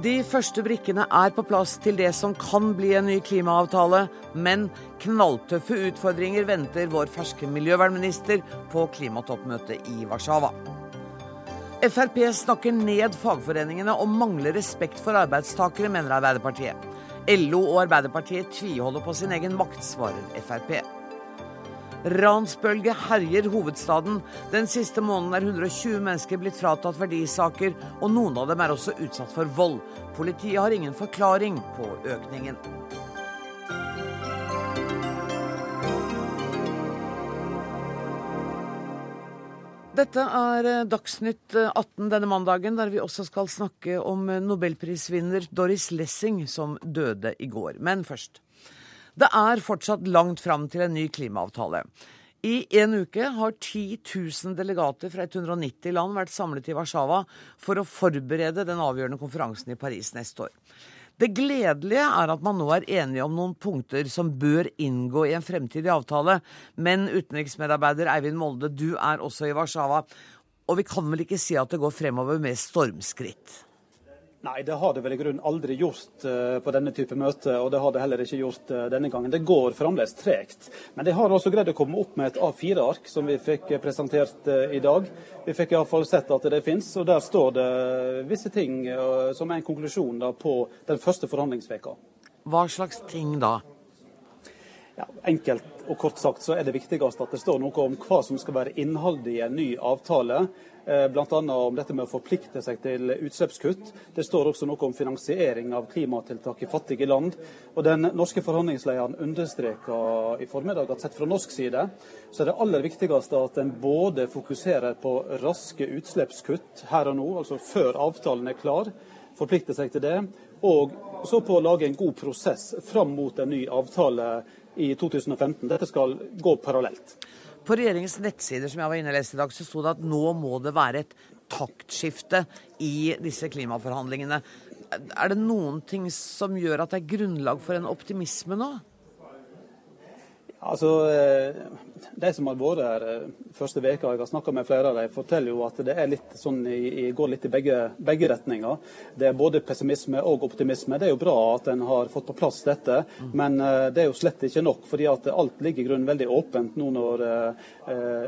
De første brikkene er på plass til det som kan bli en ny klimaavtale, men knalltøffe utfordringer venter vår ferske miljøvernminister på klimatoppmøtet i Warszawa. Frp snakker ned fagforeningene og mangler respekt for arbeidstakere, mener Arbeiderpartiet. LO og Arbeiderpartiet tviholder på sin egen makt, svarer Frp. Ransbølge herjer hovedstaden. Den siste måneden er 120 mennesker blitt fratatt verdisaker, og noen av dem er også utsatt for vold. Politiet har ingen forklaring på økningen. Dette er eh, Dagsnytt 18 eh, denne mandagen, der vi også skal snakke om eh, nobelprisvinner Doris Lessing, som døde i går. Men først. Det er fortsatt langt fram til en ny klimaavtale. I en uke har 10 000 delegater fra 190 land vært samlet i Warszawa for å forberede den avgjørende konferansen i Paris neste år. Det gledelige er at man nå er enige om noen punkter som bør inngå i en fremtidig avtale. Men utenriksmedarbeider Eivind Molde, du er også i Warszawa. Og vi kan vel ikke si at det går fremover med stormskritt? Nei, det har det vel i grunnen aldri gjort uh, på denne type møte, og det har det heller ikke gjort uh, denne gangen. Det går fremdeles tregt. Men de har også greid å komme opp med et A4-ark som vi fikk presentert uh, i dag. Vi fikk iallfall sett at det finnes, og der står det visse ting som er en konklusjon på den første forhandlingsveka. Hva slags ting da? Ja, enkelt og kort sagt så er det viktigst at det står noe om hva som skal være innholdet i en ny avtale. Eh, Bl.a. om dette med å forplikte seg til utslippskutt. Det står også noe om finansiering av klimatiltak i fattige land. Og Den norske forhandlingslederen understreka i formiddag at sett fra norsk side, så er det aller viktigste at en både fokuserer på raske utslippskutt her og nå, altså før avtalen er klar, forplikter seg til det. Og så på å lage en god prosess fram mot en ny avtale i 2015. Dette skal gå parallelt. På regjeringens nettsider som jeg var inne og leste i dag, så sto det at nå må det være et taktskifte i disse klimaforhandlingene. Er det noen ting som gjør at det er grunnlag for en optimisme nå? Altså, eh, De som har vært her eh, første veka, jeg har snakka med flere av dem, forteller jo at det er litt sånn, i, går litt i begge, begge, retninger. Det er både pessimisme og optimisme. Det er jo bra at en har fått på plass dette, men eh, det er jo slett ikke nok. fordi at alt ligger i grunnen veldig åpent nå når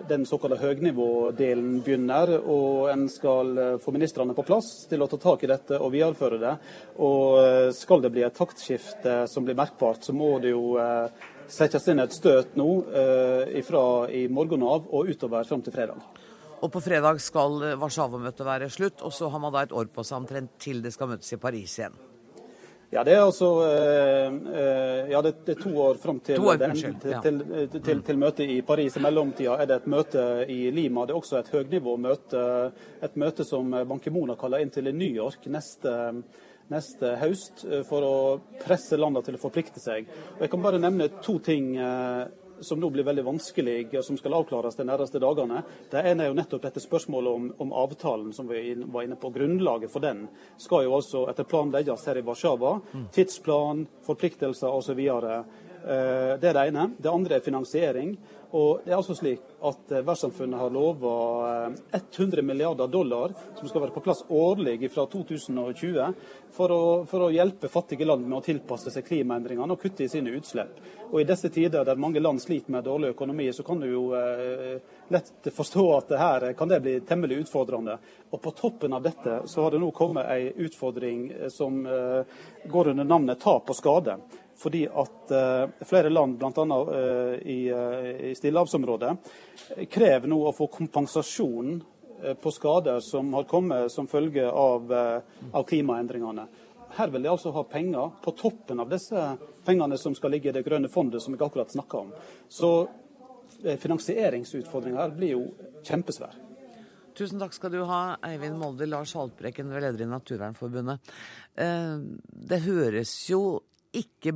den såkalte høgnivådelen begynner, og en skal få ministrene på plass til å ta tak i dette og videreføre det. Og skal det bli et taktskifte som blir merkbart, så må det jo settes inn et støt nå eh, fra i morgen av og utover fram til fredag. Og på fredag skal eh, Warszawa-møtet være slutt, og så har man da et år på seg omtrent til det skal møtes i Paris igjen. Ja, det er altså eh, ja, det, er to år fram til, år, den, til, til, til, til, møtet i Paris. I mellomtida er det et møte i Lima. Det er også et høgnivåmøte. Et møte som Ban Ki-moon har kalla inn til i New York neste neste høst eh, for å presse landene til å forplikte seg. Og Jeg kan bare nevne to ting eh, som nå blir veldig vanskelig, og som skal avklares de nærmeste dagene. Det ene er jo nettopp dette spørsmålet om, om, avtalen som vi var inne på. Grunnlaget for den skal jo altså etter planen legges her i Warszawa. Mm. Tidsplan, forpliktelser osv. Eh, det er det ene. Det andre er finansiering. Og det er altså slik at eh, Verdenssamfunnet har lova 100 eh, milliarder dollar som skal være på plass årlig fra 2020 for å, for å, hjelpe fattige land med å tilpasse seg klimaendringene og kutte i sine utslipp. Og I disse tider der mange land sliter med dårlig økonomi, så kan du jo eh, lett forstå at her kan det bli temmelig utfordrende. Og På toppen av dette så har det nå kommet en utfordring som eh, går under navnet tap og skade fordi at uh, flere land, bl.a. Uh, i, uh, i stillehavsområdet, krever nå å få kompensasjon på skader som har kommet som følge av, av, klimaendringene. Her vil de altså ha penger på toppen av disse pengene som skal ligge i det grønne fondet som jeg akkurat snakka om. Så finansieringsutfordringa her blir jo kjempesvær. Tusen takk skal du ha, Eivind Molde, Lars Haltbrekken, leder i Naturvernforbundet. Det høres jo ikke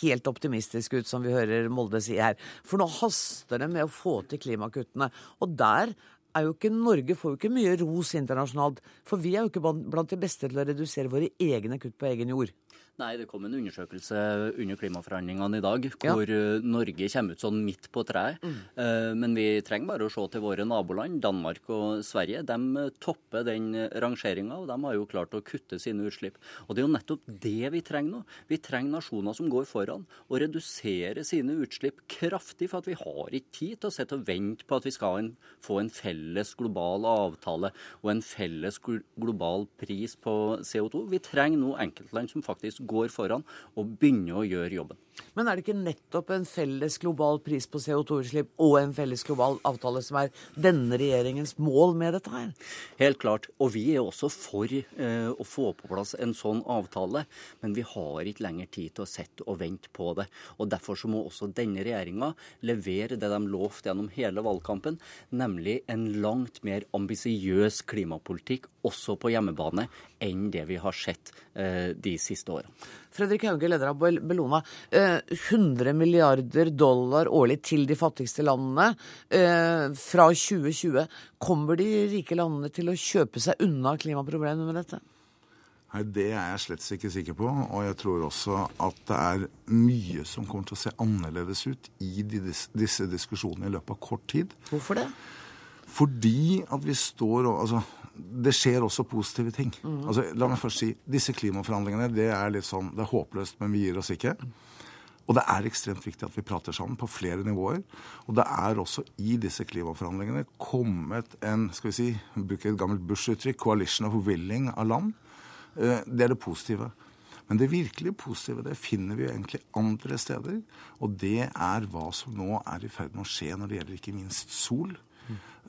helt optimistisk ut, som vi hører Molde si her. For nå haster det med å få til klimakuttene. Og der er jo ikke Norge får jo ikke mye ros internasjonalt. For vi er jo ikke blant de beste til å redusere våre egne kutt på egen jord. Nei, det kom en undersøkelse under klimaforhandlingene i dag hvor ja. Eh, Norge kommer ut sånn midt på treet. Mm. Eh, men vi trenger bare å se til våre naboland, Danmark og Sverige. De eh, topper den rangeringa, og de har jo klart å kutte sine utslipp. Og det er jo nettopp det vi trenger nå. Vi trenger nasjoner som går foran og reduserer sine utslipp kraftig, for at vi har ikke tid til å sitte og vente på at vi skal få en felles global avtale og en felles global pris på CO2. Vi trenger nå enkeltland som faktisk går foran og begynner å gjøre jobben. Men er det ikke nettopp en felles global pris på CO2-utslipp og en felles global avtale som er denne regjeringens mål med dette her? Helt klart. Og vi er også for eh, å få på plass en sånn avtale. Men vi har ikke lenger tid til å sitte og vente på det. Og Derfor så må også denne regjeringa levere det de lovte gjennom hele valgkampen, nemlig en langt mer ambisiøs klimapolitikk også på hjemmebane enn det vi har sett eh, de siste årene. Fredrik Hauge, leder av Bellona. 100 eh, milliarder dollar årlig til de fattigste landene eh, fra 2020. Kommer de rike landene til å kjøpe seg unna klimaproblemene med dette? Nei, Det er jeg slett ikke sikker på. Og jeg tror også at det er mye som kommer til å se annerledes ut i disse diskusjonene i løpet av kort tid. Hvorfor det? Fordi at vi står altså, Det skjer også positive ting. Mm. Altså, la meg først si disse klimaforhandlingene det er litt sånn, det er håpløst, men vi gir oss ikke. Og det er ekstremt viktig at vi prater sammen på flere nivåer. Og det er også i disse klimaforhandlingene kommet en skal vi si, bruke et gammelt Bush-uttrykk, coalition of willing av land. Eh, det er det positive. Men det virkelig positive det finner vi jo egentlig andre steder. Og det er hva som nå er i ferd med å skje når det gjelder ikke minst sol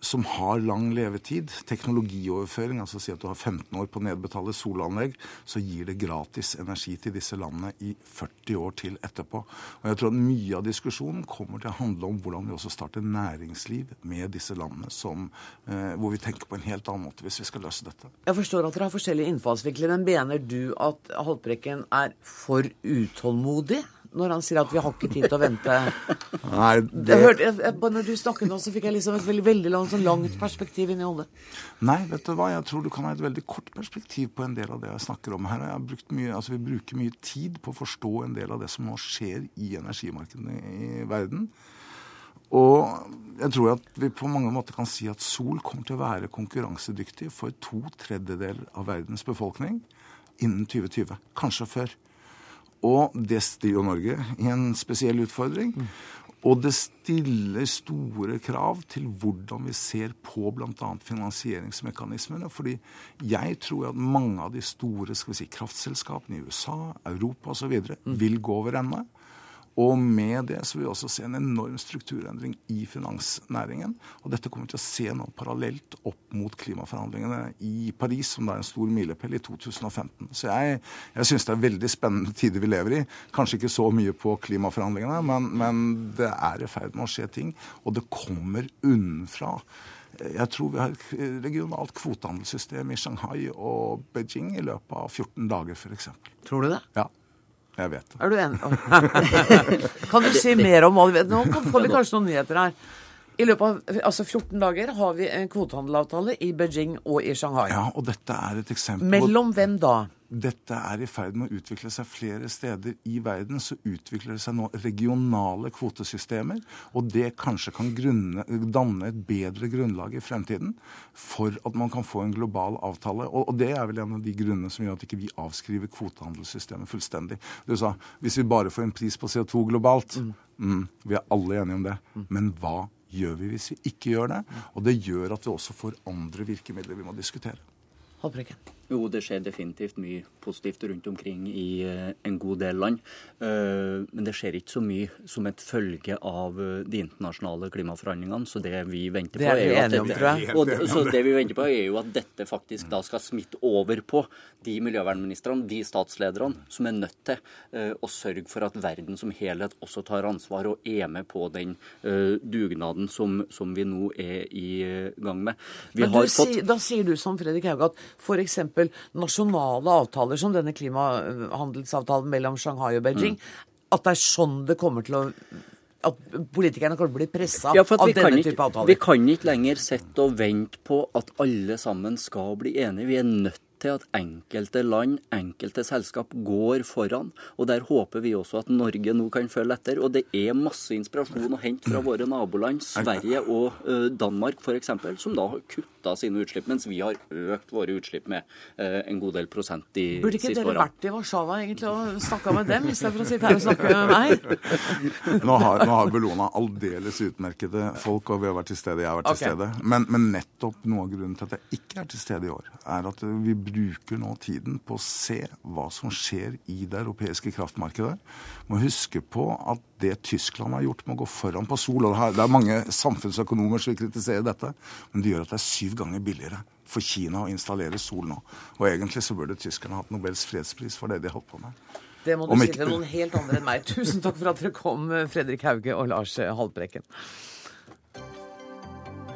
som har lang levetid. Teknologioverføring, altså si at du har 15 år på å nedbetale solanlegg, så gir det gratis energi til disse landene i 40 år til etterpå. Og jeg tror at mye av diskusjonen kommer til å handle om hvordan vi også starter næringsliv med disse landene, som, eh, hvor vi tenker på en helt annen måte hvis vi skal løse dette. Jeg forstår at dere har forskjellige innfallsvinkler, men mener du at Haltbrekken er for utålmodig? Når han sier at vi har ikke tid til å vente. Nei, det... jeg hørte, jeg, når du snakket nå, så fikk jeg liksom et veldig, veldig langt, sånn langt perspektiv inn i hodet. Nei, vet du hva, jeg tror du kan ha et veldig kort perspektiv på en del av det jeg snakker om her. Mye, altså, vi bruker mye tid på å forstå en del av det som nå skjer i energimarkedene i verden. Og jeg tror at vi på mange måter kan si at sol kommer til å være konkurransedyktig for to tredjedeler av verdens befolkning innen 2020. Kanskje før. Og det stiller Norge i en spesiell utfordring. Og det stiller store krav til hvordan vi ser på bl.a. finansieringsmekanismene. Fordi jeg tror at mange av de store skal vi si, kraftselskapene i USA, Europa osv. Vil gå over ende. Og med det så vil vi også se en enorm strukturendring i finansnæringen. Og dette kommer vi til å se nå parallelt opp mot klimaforhandlingene i Paris, som er en stor milepæl i 2015. Så jeg, jeg syns det er veldig spennende tider vi lever i. Kanskje ikke så mye på klimaforhandlingene, men, men det er i ferd med å skje ting. Og det kommer unnenfra. Jeg tror vi har et regionalt kvotehandelssystem i Shanghai og Beijing i løpet av 14 dager, f.eks. Tror du det? Ja. Jeg vet det. Er du enig? kan du si mer om hva du vet? Nå får vi kanskje noen nyheter her. I løpet av altså 14 dager har vi en kvotehandelavtale i Beijing og i Shanghai. Ja, og dette er et eksempel Mellom hvem da? Dette er i ferd med å utvikle seg flere steder i verden. Så utvikler det seg nå regionale kvotesystemer. Og det kanskje kan grunne, danne et bedre grunnlag i fremtiden for at man kan få en global avtale. Og, og, det er vel en av de grunnene som gjør at ikke vi ikke avskriver kvotehandelssystemet fullstendig. Du sa hvis vi bare får en pris på CO2 globalt. Mm. Mm, vi er alle enige om det. Mm. Men hva gjør vi hvis vi ikke gjør det? Og det gjør at vi også får andre virkemidler vi må diskutere. Halvbrekken. Jo, det skjer definitivt mye positivt rundt omkring i uh, en god del land. Uh, men det skjer ikke så mye som et følge av uh, de internasjonale klimaforhandlingene. Så det vi venter på, er, er jo at dette, og, det vi venter på er jo at dette faktisk da skal smitte over på de miljøvernministrene, de statslederne, som er nødt til å sørge for at verden som helhet også tar ansvar og er med på den dugnaden som, som, vi nå er i gang med. Vi men fått... si, da sier du som Fredrik Hauge at f.eks nasjonale avtaler som denne klimahandelsavtalen mellom Shanghai og Beijing, mm. at det er sånn det kommer til å at politikerne kommer til å bli pressa ja, av denne type avtaler. Vi kan ikke lenger sitte og vente på at alle sammen skal bli enige. Vi er nødt til at enkelte land, enkelte selskap, går foran. Og der håper vi også at Norge nå kan følge etter. Og det er masse inspirasjon å hente fra våre naboland, Sverige og uh, Danmark f.eks., som da har kutta sine utslipp, mens vi har økt våre utslipp med uh, en god del prosent de siste årene. Burde ikke dere vært i Warszawa egentlig og snakka med dem, istedenfor å sitte her og snakke med meg? Nå har, nå har Bellona aldeles utmerkede folk, og vi har vært til stede. Jeg har vært til Ok. stede. Men, men nettopp noe av grunnen til at jeg ikke er til stede i år, er at vi bruker nå tiden på å se hva som skjer i det europeiske kraftmarkedet. Må huske på at det Tyskland har gjort med å gå foran på sol og det er mange samfunnsøkonomer som vil kritisere dette, men det gjør at det er syv ganger billigere for Kina å installere sol nå. Og egentlig så burde tyskerne hatt Nobels fredspris for det de holdt på med. Det må du Om si til noen helt andre enn meg. Tusen takk for at dere kom, Fredrik Hauge og Lars Haltbrekken.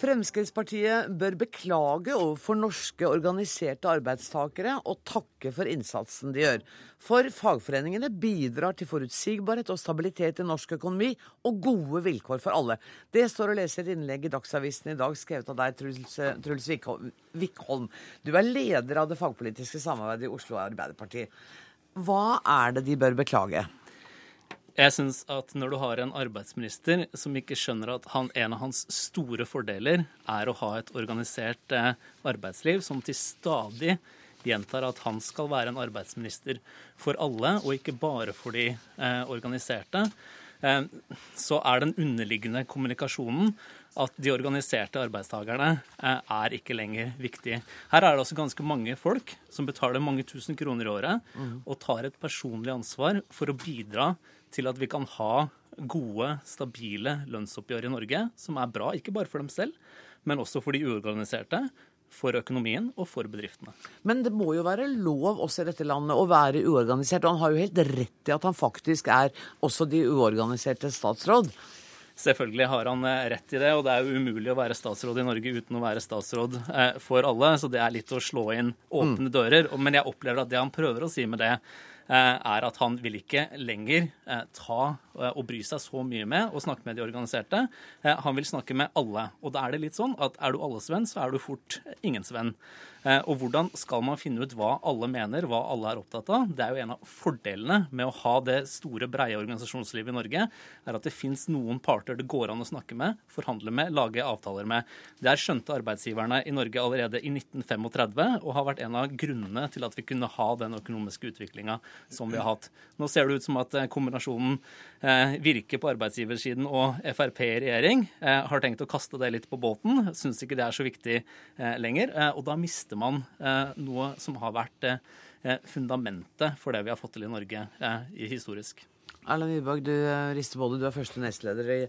Fremskrittspartiet bør beklage overfor norske organiserte arbeidstakere og takke for innsatsen de gjør. For fagforeningene bidrar til forutsigbarhet og stabilitet i norsk økonomi og gode vilkår for alle. Det står å lese i et innlegg i Dagsavisen i dag skrevet av deg, Truls, Truls Wickholm- Wickholm. Du er leder av det fagpolitiske samarbeidet i Oslo Arbeiderparti. Hva er det de bør beklage? Jeg syns at når du har en arbeidsminister som ikke skjønner at han, en av hans store fordeler er å ha et organisert eh, arbeidsliv som til stadig gjentar at han skal være en arbeidsminister for alle, og ikke bare for de eh, organiserte, eh, så er den underliggende kommunikasjonen at de organiserte arbeidstakerne eh, er ikke lenger viktig. Her er det altså ganske mange folk som betaler mange tusen kroner i året og tar et personlig ansvar for å bidra til at vi kan ha gode, stabile lønnsoppgjør i Norge, som er bra ikke bare for dem selv, men også for de uorganiserte, for økonomien og for bedriftene. Men det må jo være lov også i dette landet å være uorganisert. Og han har jo helt rett i at han faktisk er også de uorganiserte statsråd. Selvfølgelig har han eh, rett i det, og det er jo umulig å være statsråd i Norge uten å være statsråd eh, for alle, så det er litt å slå inn åpne dører. Men jeg opplever at det han prøver å si med det, er at han vil ikke lenger eh, ta eh, og bry seg så mye med og snakke med de organiserte. Eh, Han vil snakke med alle. Og da er det litt sånn at er du alles venn, så er du fort ingens venn. Eh, Og hvordan skal man finne ut hva alle mener, hva alle er opptatt av? Det er jo en av fordelene med å ha det store, breie organisasjonslivet i Norge, er at det fins noen parter det går an å snakke med, forhandle med, lage avtaler med. Det er skjønte arbeidsgiverne i Norge allerede i 1935, og har vært en av grunnene til at vi kunne ha den økonomiske utviklinga som vi har hatt. Nå ser det ut som at eh, kombinasjonen eh, Virke på arbeidsgiversiden og Frp i regjering har tenkt å kaste det litt på båten. Syns ikke det er så viktig lenger. Og da mister man eh, noe som har vært eh, fundamentet for det vi har fått til i Norge eh, historisk. Erlend Wiborg, du eh, rister både. Du er første nestleder i,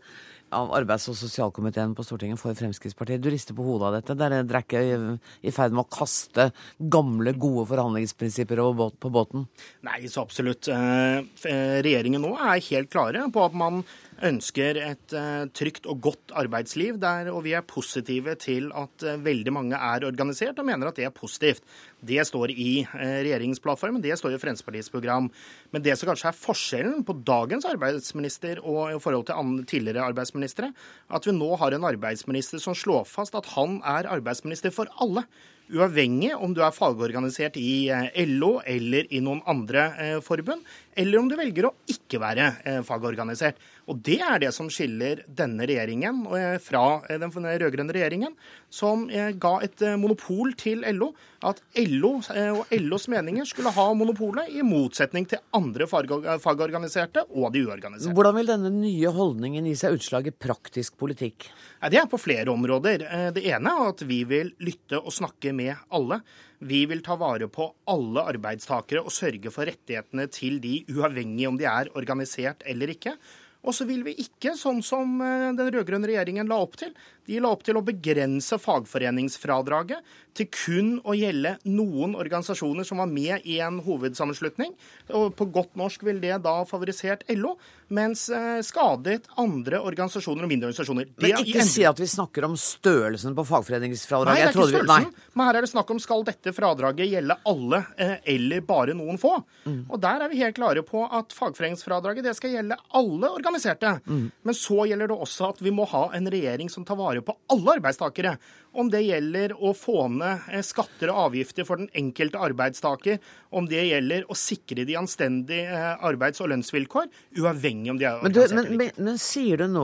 av arbeids- og sosialkomiteen på Stortinget for Fremskrittspartiet. Du rister på hodet av dette. Dere dere er ikke i, i ferd med å kaste gamle, gode forhandlingsprinsipper båt, på båten? Nei, så absolutt. Eh, eh, Regjeringen nå er helt klare på at man ønsker et eh, trygt og godt arbeidsliv, der, og vi er positive til at eh, veldig mange er organisert, og mener at det er positivt. Det står i eh, regjeringsplattformen, det står i Fremskrittspartiets program. Men det som kanskje er forskjellen på dagens arbeidsminister og i forhold til tidligere tidligere arbeidsministre, at vi nå har en arbeidsminister som slår fast at han er arbeidsminister for alle. Uavhengig om du er fagorganisert i eh, LO eller i noen andre eh, forbund, eller om du velger å ikke være eh, fagorganisert. Og Det er det som skiller denne regjeringen eh, fra eh, den rød-grønne regjeringen, som eh, ga et monopol til LO. At LO og LOs meninger skulle ha monopolet, i motsetning til andre fagorganiserte og de uorganiserte. Hvordan vil denne nye holdningen gi seg utslag i praktisk politikk? Det er på flere områder. Det ene er at vi vil lytte og snakke med alle. Vi vil ta vare på alle arbeidstakere og sørge for rettighetene til de, uavhengig om de er organisert eller ikke. Og så vil vi ikke, sånn som den rød-grønne regjeringen la opp til, de la opp til å begrense fagforeningsfradraget til kun å gjelde noen organisasjoner som var med i en hovedsammenslutning. Og på godt norsk vil det da favorisert LO, mens eh, skadet andre organisasjoner og mindre organisasjoner. Det Men ikke si at vi snakker om størrelsen på fagforeningsfradraget. Nei, det er ikke størrelsen. Vi... Men her er det snakk om skal dette fradraget gjelde alle eh, eller bare noen få. Mm. Og der er vi helt klare på at fagforeningsfradraget det skal gjelde alle organiserte. Mm. Men så gjelder det også at vi må ha en regjering som tar vare på alle arbeidstakere. Om det gjelder å få ned eh, skatter og avgifter for den enkelte arbeidstaker, om det gjelder å sikre de anstendige eh, arbeids- og lønnsvilkår, uavhengig om de er organisert eller ikke. Men, men, sier du nå,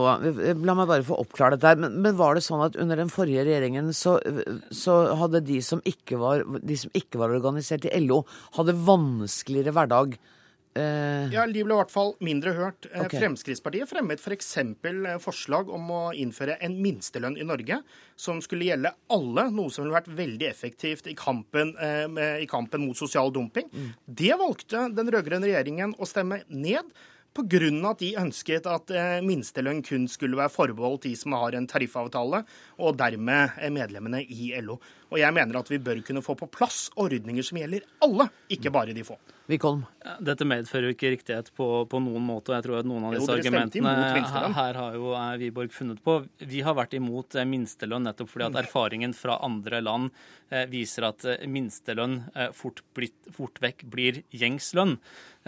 la meg bare få oppklare dette, men, men var det sånn at under den forrige regjeringen så, så hadde de som, var, de som ikke var organisert i LO, hadde vanskeligere hverdag? Uh, ja, De ble i hvert fall mindre hørt. Eh, okay. Fremskrittspartiet fremmet f.eks. For eh, forslag om å innføre en minstelønn i Norge som skulle gjelde alle, noe som ville vært veldig effektivt i kampen, med, i kampen mot sosial dumping. Mm. Det valgte den rød-grønne regjeringen å stemme ned. Pga. at de ønsket at eh, minstelønn kun skulle være forbeholdt de som har en tariffavtale, og dermed medlemmene i LO. Og jeg mener at vi bør kunne få på plass ordninger som gjelder alle, ikke bare de få. Wikolm. Dette medfører jo ikke riktighet på, på, noen måte. og jeg tror at Noen av disse jo, argumentene her, her, har jo Wiborg funnet på. Vi har vært imot eh, minstelønn nettopp fordi at erfaringen fra andre land eh, viser at eh, minstelønn eh, fort, blitt, fort, vekk blir gjengslønn.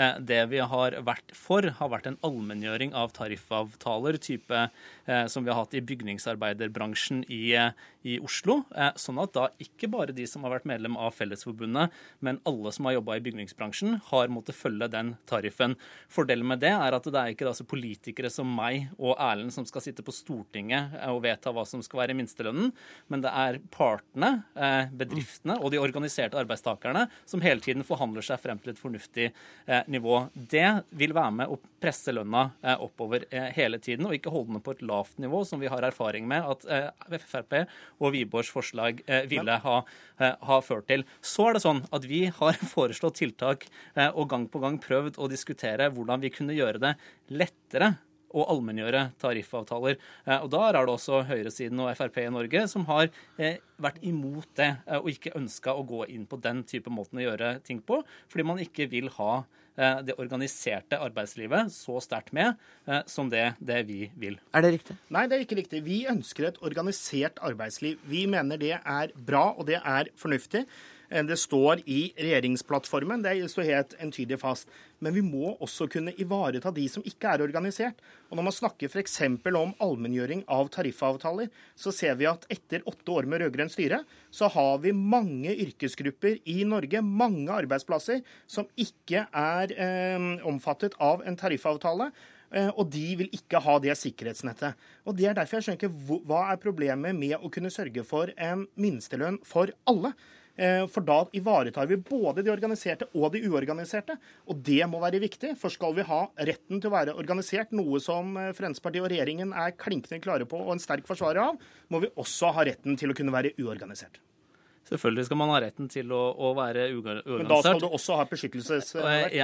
Eh, det vi har vært for, har vært en allmenngjøring av tariffavtaler, type eh, som vi har hatt i bygningsarbeiderbransjen i, i Oslo. sånn at da ikke bare de som har vært medlem av Fellesforbundet, men alle som har jobba i bygningsbransjen, har måttet følge den tariffen. Fordelen med det er at det er ikke altså politikere som meg og Erlend som skal sitte på Stortinget og vedta hva som skal være minstelønnen, men det er partene, eh, bedriftene og de organiserte arbeidstakerne som hele tiden forhandler seg frem til et fornuftig eh, nivå. Det vil være med å presse lønna eh, oppover hele tiden, og ikke holde den på et lavt nivå, som vi har erfaring med at Frp og Wiborgs forslag ville ha, ha ført til. Så er det sånn at vi har foreslått tiltak Eh, og gang på gang prøvd å diskutere hvordan vi kunne gjøre det lettere å allmenngjøre tariffavtaler. Eh, og Der er det også høyresiden og Frp i Norge som har eh, vært imot det, og ikke ønska å gå inn på den type måten å gjøre ting på, fordi man ikke vil ha det organiserte arbeidslivet så sterkt med som det, det, vi vil. Er det riktig? Nei, det er ikke riktig. Vi ønsker et organisert arbeidsliv. Vi mener det er bra, og det er fornuftig. Det står i regjeringsplattformen, det står helt entydig fast. Men vi må også kunne ivareta de som ikke er organisert. Og Når man snakker f.eks. om allmenngjøring av tariffavtaler, så ser vi at etter åtte år med rød-grønt styre, så har vi mange yrkesgrupper i Norge, mange arbeidsplasser, som ikke er eh, omfattet av en tariffavtale. Eh, og de vil ikke ha det sikkerhetsnettet. Og Det er derfor jeg skjønner ikke hva er problemet med å kunne sørge for en minstelønn for alle. Eh, for da ivaretar vi både de organiserte og de uorganiserte. Og det må være viktig. For skal vi ha retten til å være organisert, noe som eh, Fremskrittspartiet og regjeringen er klinkende klare på og en sterk forsvarer av, må vi også ha retten til å kunne være uorganisert. Selvfølgelig skal man ha retten til å, å være uorganisert. Men da skal du også ha beskyttelsesverk?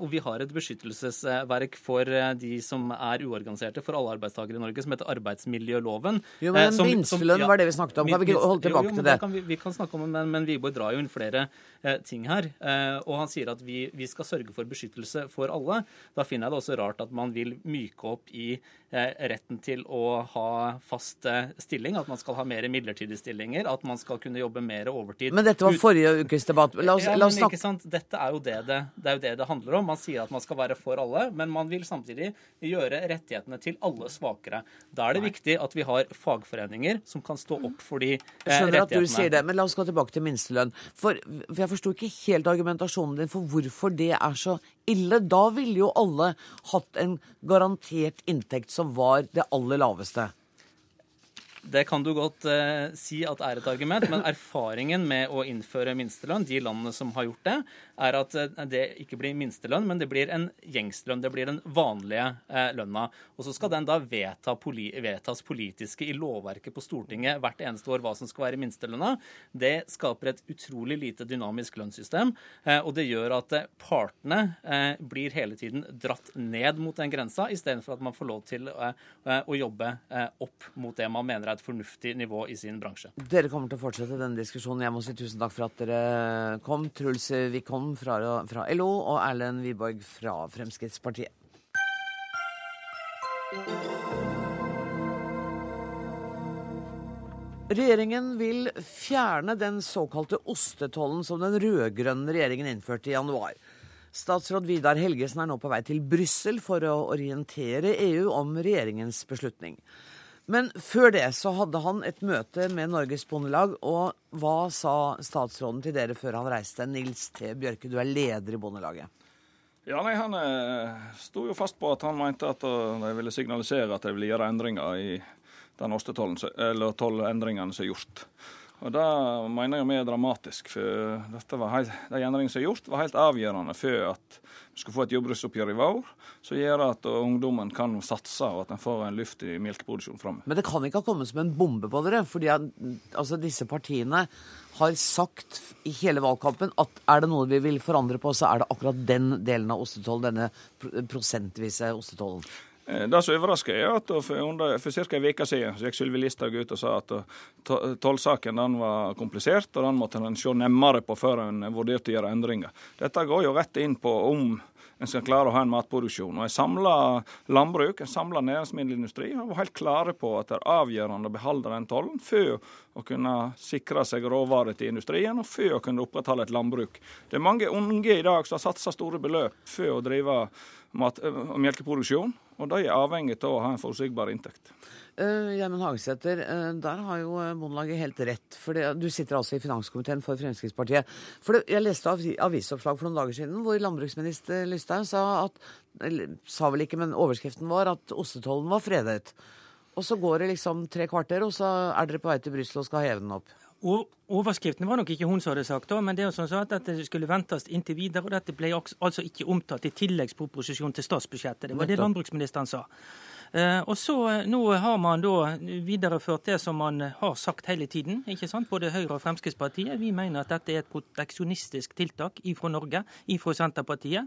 og vi har et beskyttelsesverk for eh, de som er uorganiserte, for alle arbeidstakere i Norge, som heter arbeidsmiljøloven. Jo, men som, Minstelønn ja, var det vi snakket om. Kan vi ikke holde tilbake jo, jo, til det? Kan vi, vi, kan snakke om men, men Wiborg drar jo inn flere eh, ting her. Eh, og han sier at vi, vi, skal sørge for beskyttelse for alle. Da finner jeg det også rart at man vil myke opp i eh, retten til å ha fast eh, stilling, at man skal ha mer midlertidige stillinger, at man skal kunne jobbe mer overtid. Men dette var forrige ukes debatt. La oss, ja, la oss snakke? Dette er jo det det, det er jo det det handler om. Man sier at man skal være for alle, men man vil samtidig gjøre rettighetene til alle svakere. Da er det Nei. viktig at vi har fagforeninger som kan stå opp for de eh, rettighetene. Jeg skjønner at du sier det, men la oss gå tilbake til minstelønn. For, for jeg forsto ikke helt argumentasjonen din for hvorfor det er så ille. Da ville jo alle hatt en garantert inntekt som var det aller laveste. Det kan du godt eh, si at er et argument, men erfaringen med å innføre minstelønn, de landene som har gjort det, er at eh, det ikke blir minstelønn, men det blir en gjengslønn. Det blir den vanlige eh, lønna. Og så skal den da vedta poli vedtas politiske i lovverket på Stortinget hvert eneste år hva som skal være minstelønna. Det skaper et utrolig lite dynamisk lønnssystem, eh, og det gjør at eh, partene eh, blir hele tiden dratt ned mot den grensa, istedenfor at man får lov til å jobbe opp mot det man mener er et fornuftig nivå i sin bransje. Dere kommer til å fortsette denne diskusjonen. Jeg må si tusen takk for at dere kom. Truls Wickholm fra, fra LO og Erlend Wiborg fra Fremskrittspartiet. Regjeringen vil fjerne den såkalte ostetollen som den rød-grønne regjeringen innførte i januar. Statsråd Vidar Helgesen er nå på vei til Brussel for å orientere EU om regjeringens beslutning. Men før det så hadde han et møte med Norges Bondelag. Og hva sa statsråden til dere før han reiste? Nils T. Bjørke, du er leder i Bondelaget. Ja, nei, Han eh, sto jo fast på at han mente at uh, de ville signalisere at de ville gjøre endringer i den ostetollen, eller tollendringene som er gjort. Og Det mener jeg er dramatisk. for dette var helt, De endringene som er gjort, var helt avgjørende for at vi skulle få et jordbruksoppgjør i vår som gjør at ungdommen kan satse og at en får en luft i melkeproduksjonen framover. Men det kan ikke ha kommet som en bombe på dere? fordi altså, disse partiene har sagt i hele valgkampen at er det noe vi vil forandre på, så er det akkurat den delen av ostetollen, denne prosentvise ostetollen. Eh, det som overrasker, er at for, for ca. en uke siden så gikk Sylvi Listhaug ut og sa at tollsaken var komplisert, og den måtte en se nærmere på før en vurderte å gjøre endringer. Dette går jo rett inn på om en skal klare å ha en matproduksjon. Og En samla landbruk, en samla næringsmiddelindustri har vært helt klare på at det er avgjørende å beholde den tollen for å kunne sikre seg råvarer til industrien og for å kunne opprettholde et landbruk. Det er mange unge i dag som har satsa store beløp for å drive mat- og melkeproduksjon, og de er avhengig av å ha en forutsigbar inntekt. Uh, Gjermund Hagesæter, uh, der har jo Bondelaget helt rett. for det, Du sitter altså i finanskomiteen for Fremskrittspartiet. For det, Jeg leste av, avisoppslag for noen dager siden hvor landbruksminister Lysthaug sa at eller, sa vel ikke, men overskriften var at ostetollen var fredet. Og så går det liksom tre kvarter, og så er dere på vei til Brussel og skal heve den opp. Overskriften var nok ikke hun som hadde sagt det, men det hun sa at dette skulle ventes inntil videre. og Dette ble altså ikke omtalt i tilleggsproposisjonen til statsbudsjettet. Det var det landbruksministeren sa. Eh, og så eh, Nå har man da videreført det som man har sagt hele tiden. ikke sant? Både Høyre og Fremskrittspartiet. Vi mener at dette er et proteksjonistisk tiltak ifra Norge, ifra Senterpartiet.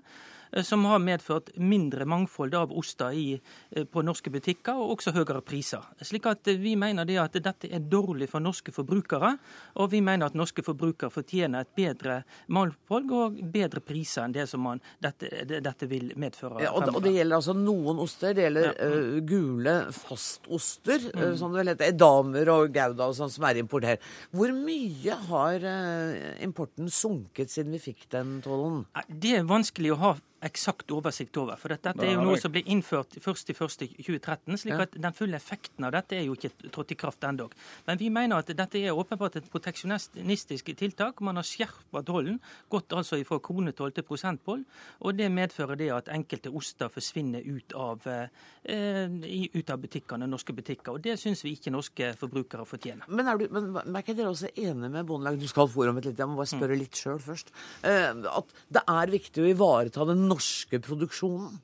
Eh, som har medført mindre mangfold av oster i, eh, på norske butikker, og også høyere priser. Slik at eh, Vi mener det at dette er dårlig for norske forbrukere, og vi mener at norske forbrukere fortjener et bedre mangfold og bedre priser enn det som man, dette, dette, vil medføre. Ja, og, og, Det gjelder altså noen oster. Det gjelder ja. uh, gule fastoster, mm. uh, som det vel heter, edamer og gouda og sånn, som er importert. Hvor mye har uh, importen sunket siden vi fikk den tollen? Det er vanskelig å ha eksakt oversikt over. For dette er jo noe som ble innført 1.1.2013, slik at den fulle effekten av dette er jo ikke trådt i kraft ennå. Men vi mener at dette er åpenbart et proteksjonistisk tiltak. Man har skjerpa tollen, gått altså fra kronetoll til prosentpoll, og det medfører det at enkelte oster forsvinner ut av, eh, ut av butikkene, norske butikker. Og det syns vi ikke norske forbrukere fortjener. Men er, du, men er ikke dere også enige med Bondelaget? Du skal få om et litt, jeg må bare spørre mm. litt sjøl først. Eh, at det er viktig å ivareta den norske produksjonen?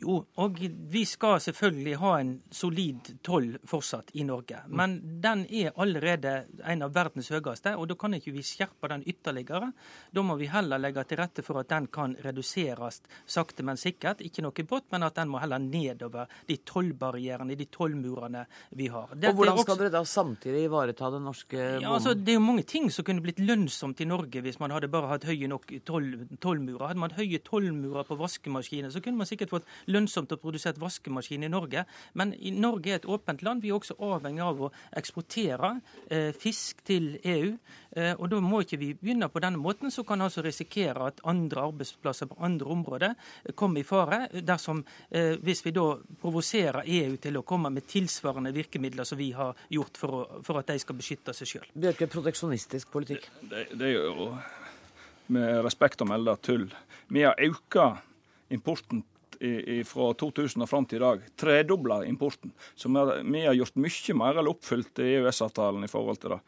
Jo, og vi skal selvfølgelig ha en solid toll fortsatt i Norge. Men den er allerede en av verdens høyeste, og da kan ikke vi skjerpe den ytterligere. Da må vi heller legge til rette for at den kan reduseres sakte, men sikkert. Ikke noe brått, men at den må heller nedover de tollbarrierene, de tollmurene vi har. Dette og Hvordan skal dere da samtidig ivareta den norske bonden? Ja, altså, det er jo mange ting som kunne blitt lønnsomt i Norge hvis man hadde bare hatt høye nok tollmurer. Hadde man høye tollmurer på vaskemaskiner, så kunne man sikkert fått lønnsomt å produsere vaskemaskin i Norge. Men i Norge er et åpent land. Vi er også avhengig av å eksportere eh, fisk til EU. Eh, og Da må ikke vi begynne på denne måten, så kan altså risikere at andre arbeidsplasser på andre områder kommer i fare. dersom eh, Hvis vi da provoserer EU til å komme med tilsvarende virkemidler som vi har gjort for, å, for at de skal beskytte seg sjøl. Bjørke, proteksjonistisk politikk? Det, det, det er jo med respekt å melde tull. Vi har økt importen fra 2000 og fram til i dag. Tredobla importen. Så vi har gjort mye mer eller oppfylt EØS-avtalen i forhold til det.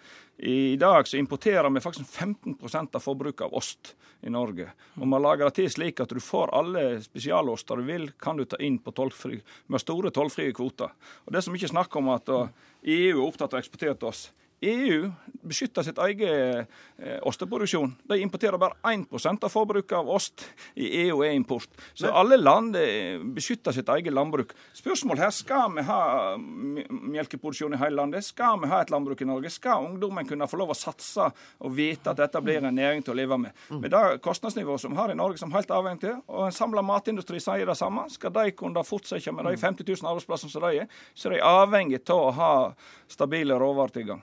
I dag så importerer vi faktisk 15 av forbruket av ost i Norge. Og vi har laga det til slik at du får alle spesialoster du vil, kan du ta inn på tollfri, med store tollfrie kvoter. Og Det som ikke snakk om at EU er opptatt av å eksportere til oss. EU beskytter sitt eget eh, osteproduksjon. De importerer bare 1% av forbruket av ost. I EU er import. Så Men, alle land eh, beskytter sitt eget landbruk. Spørsmålet her skal vi ha melkeproduksjon i hele landet. Skal vi ha et landbruk i Norge? Skal ungdommen kunne få lov å satse og vite at dette blir en næring til å leve med? Mm. Med det kostnadsnivået som vi har i Norge, som er helt avhengig til, og en samla matindustri sier det samme, skal de kunne fortsette med de 50 mm. 000 arbeidsplassene som de er, så er de avhengig av å ha stabile råvaretilgang.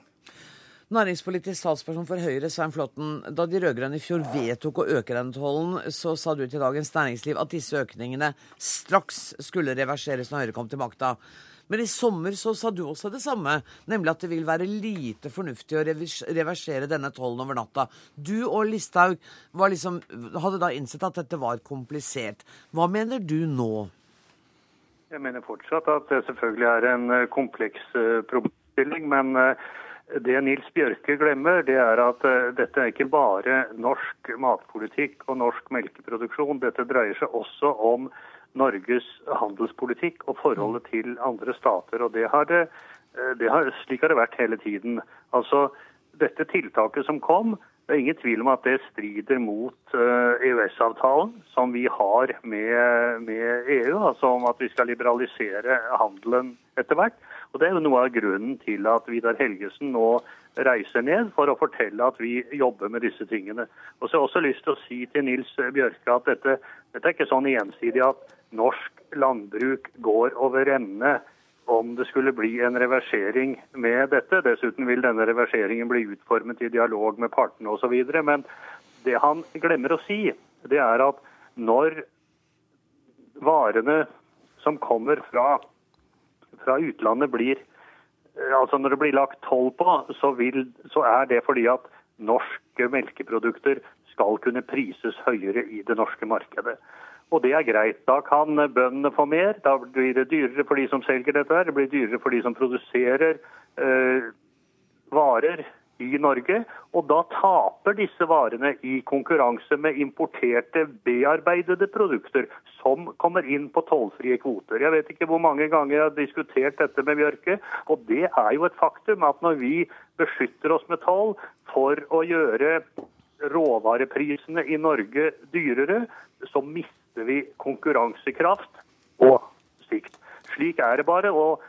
Næringspolitisk talsperson for Høyre, Svein Flåtten. Da de rød-grønne i fjor vedtok å øke den tollen, så sa du til Dagens Næringsliv at disse økningene straks skulle reverseres når Høyre kom til makta. Men i sommer så sa du også det samme, nemlig at det vil være lite fornuftig å reversere denne tollen over natta. Du og Listhaug liksom, hadde da innsett at dette var komplisert. Hva mener du nå? Jeg mener fortsatt at det selvfølgelig er en eh, kompleks eh, problemstilling. men uh, det Nils Bjørke glemmer, det er at uh, dette er ikke bare norsk matpolitikk og norsk melkeproduksjon. Dette dreier seg også om Norges handelspolitikk og forholdet til andre stater. og det har det, uh, det har, Slik har det vært hele tiden. Altså, Dette tiltaket som kom, det er ingen tvil om at det strider mot EØS-avtalen som vi har med, med EU, altså om at vi skal liberalisere handelen etter hvert. Og Det er jo noe av grunnen til at Vidar Helgesen nå reiser ned for å fortelle at vi jobber med disse tingene. Og så har jeg også lyst til å si til Nils Bjørke at dette, dette er ikke sånn ensidig at norsk landbruk går over ende om det skulle bli en reversering med dette. Dessuten vil denne reverseringen bli utformet i dialog med partene osv. Men det han glemmer å si, det er at når varene som kommer fra fra utlandet blir eh, Altså når det blir lagt toll på, så, vil, så er det fordi at norske melkeprodukter skal kunne prises høyere i det norske markedet. Og det er greit. Da kan bøndene få mer. Da blir det dyrere for de som selger dette. her, Det blir dyrere for de som produserer eh, varer i Norge. Og da taper disse varene i konkurranse med importerte, bearbeidede produkter som kommer inn på tollfrie kvoter. Jeg vet ikke hvor mange ganger jeg har diskutert dette med Bjørke, og det er jo et faktum at når vi beskytter oss med toll for å gjøre råvareprisene i Norge dyrere, så mister vi konkurransekraft og sikt. Slik er det bare. og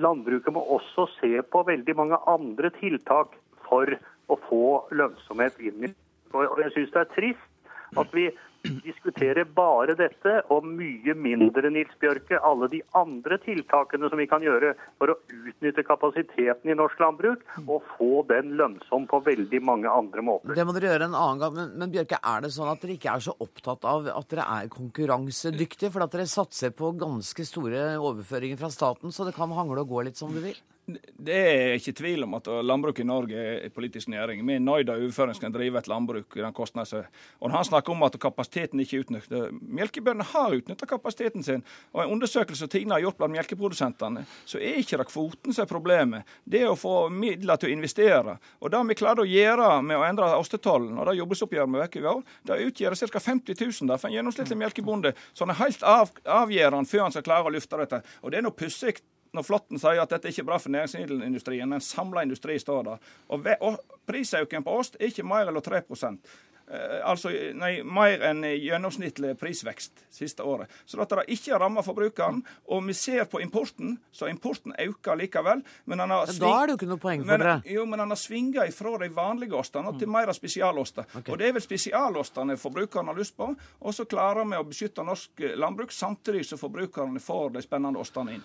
Landbruket må også se på veldig mange andre tiltak for å få lønnsomhet inn i Og jeg syns det er trist at vi diskuterer bare dette og mye mindre Nils Bjørke, alle de andre tiltakene som vi kan gjøre for å utnytte kapasiteten i norsk landbruk og få den lønnsom på veldig mange andre måter. Det må dere gjøre en annen gang. Men, men Bjørke, er det sånn at dere ikke er så opptatt av at dere er konkurransedyktige? For at dere satser på ganske store overføringer fra staten, så det kan hangle og gå litt som du vil? Det er ikke tvil om at landbruk i Norge er politisk næring. Vi er nøyd av overføring skal drive et landbruk i den kostnaden. Og Han snakker om at kapasiteten ikke er utnyttet. Melkebøndene har utnyttet kapasiteten sin. Og En undersøkelse Tine har gjort blant melkeprodusentene, så er ikke det kvoten som er problemet. Det er å få midler til å investere. Og Det vi klarte å gjøre med å endre ostetollen, og det jordbruksoppgjøret vi vekker i år, det utgjør ca. 50 000 der for en gjennomsnittlig melkebonde. Så han er helt av, avgjørende før han skal klare å løfte dette. Og Det er noe pussig når Flåtten sier at dette er ikke bra for næringsmiddelindustrien, men samla industri står der. Og, og prisøkningen på ost er ikke mer enn 3 eh, altså nei, mer enn gjennomsnittlig prisvekst siste året. Så dette har ikke rammet forbrukeren. Og vi ser på importen, så importen øker likevel. Men han har sving... Da er det jo ikke noe poeng for dere. Jo, men han har svinga ifra de vanlige ostene til mer av spesialoster. Okay. Og det er vel spesialostene forbrukeren har lyst på. Og så klarer vi å beskytte norsk landbruk, samtidig som forbrukerne får de spennende ostene inn.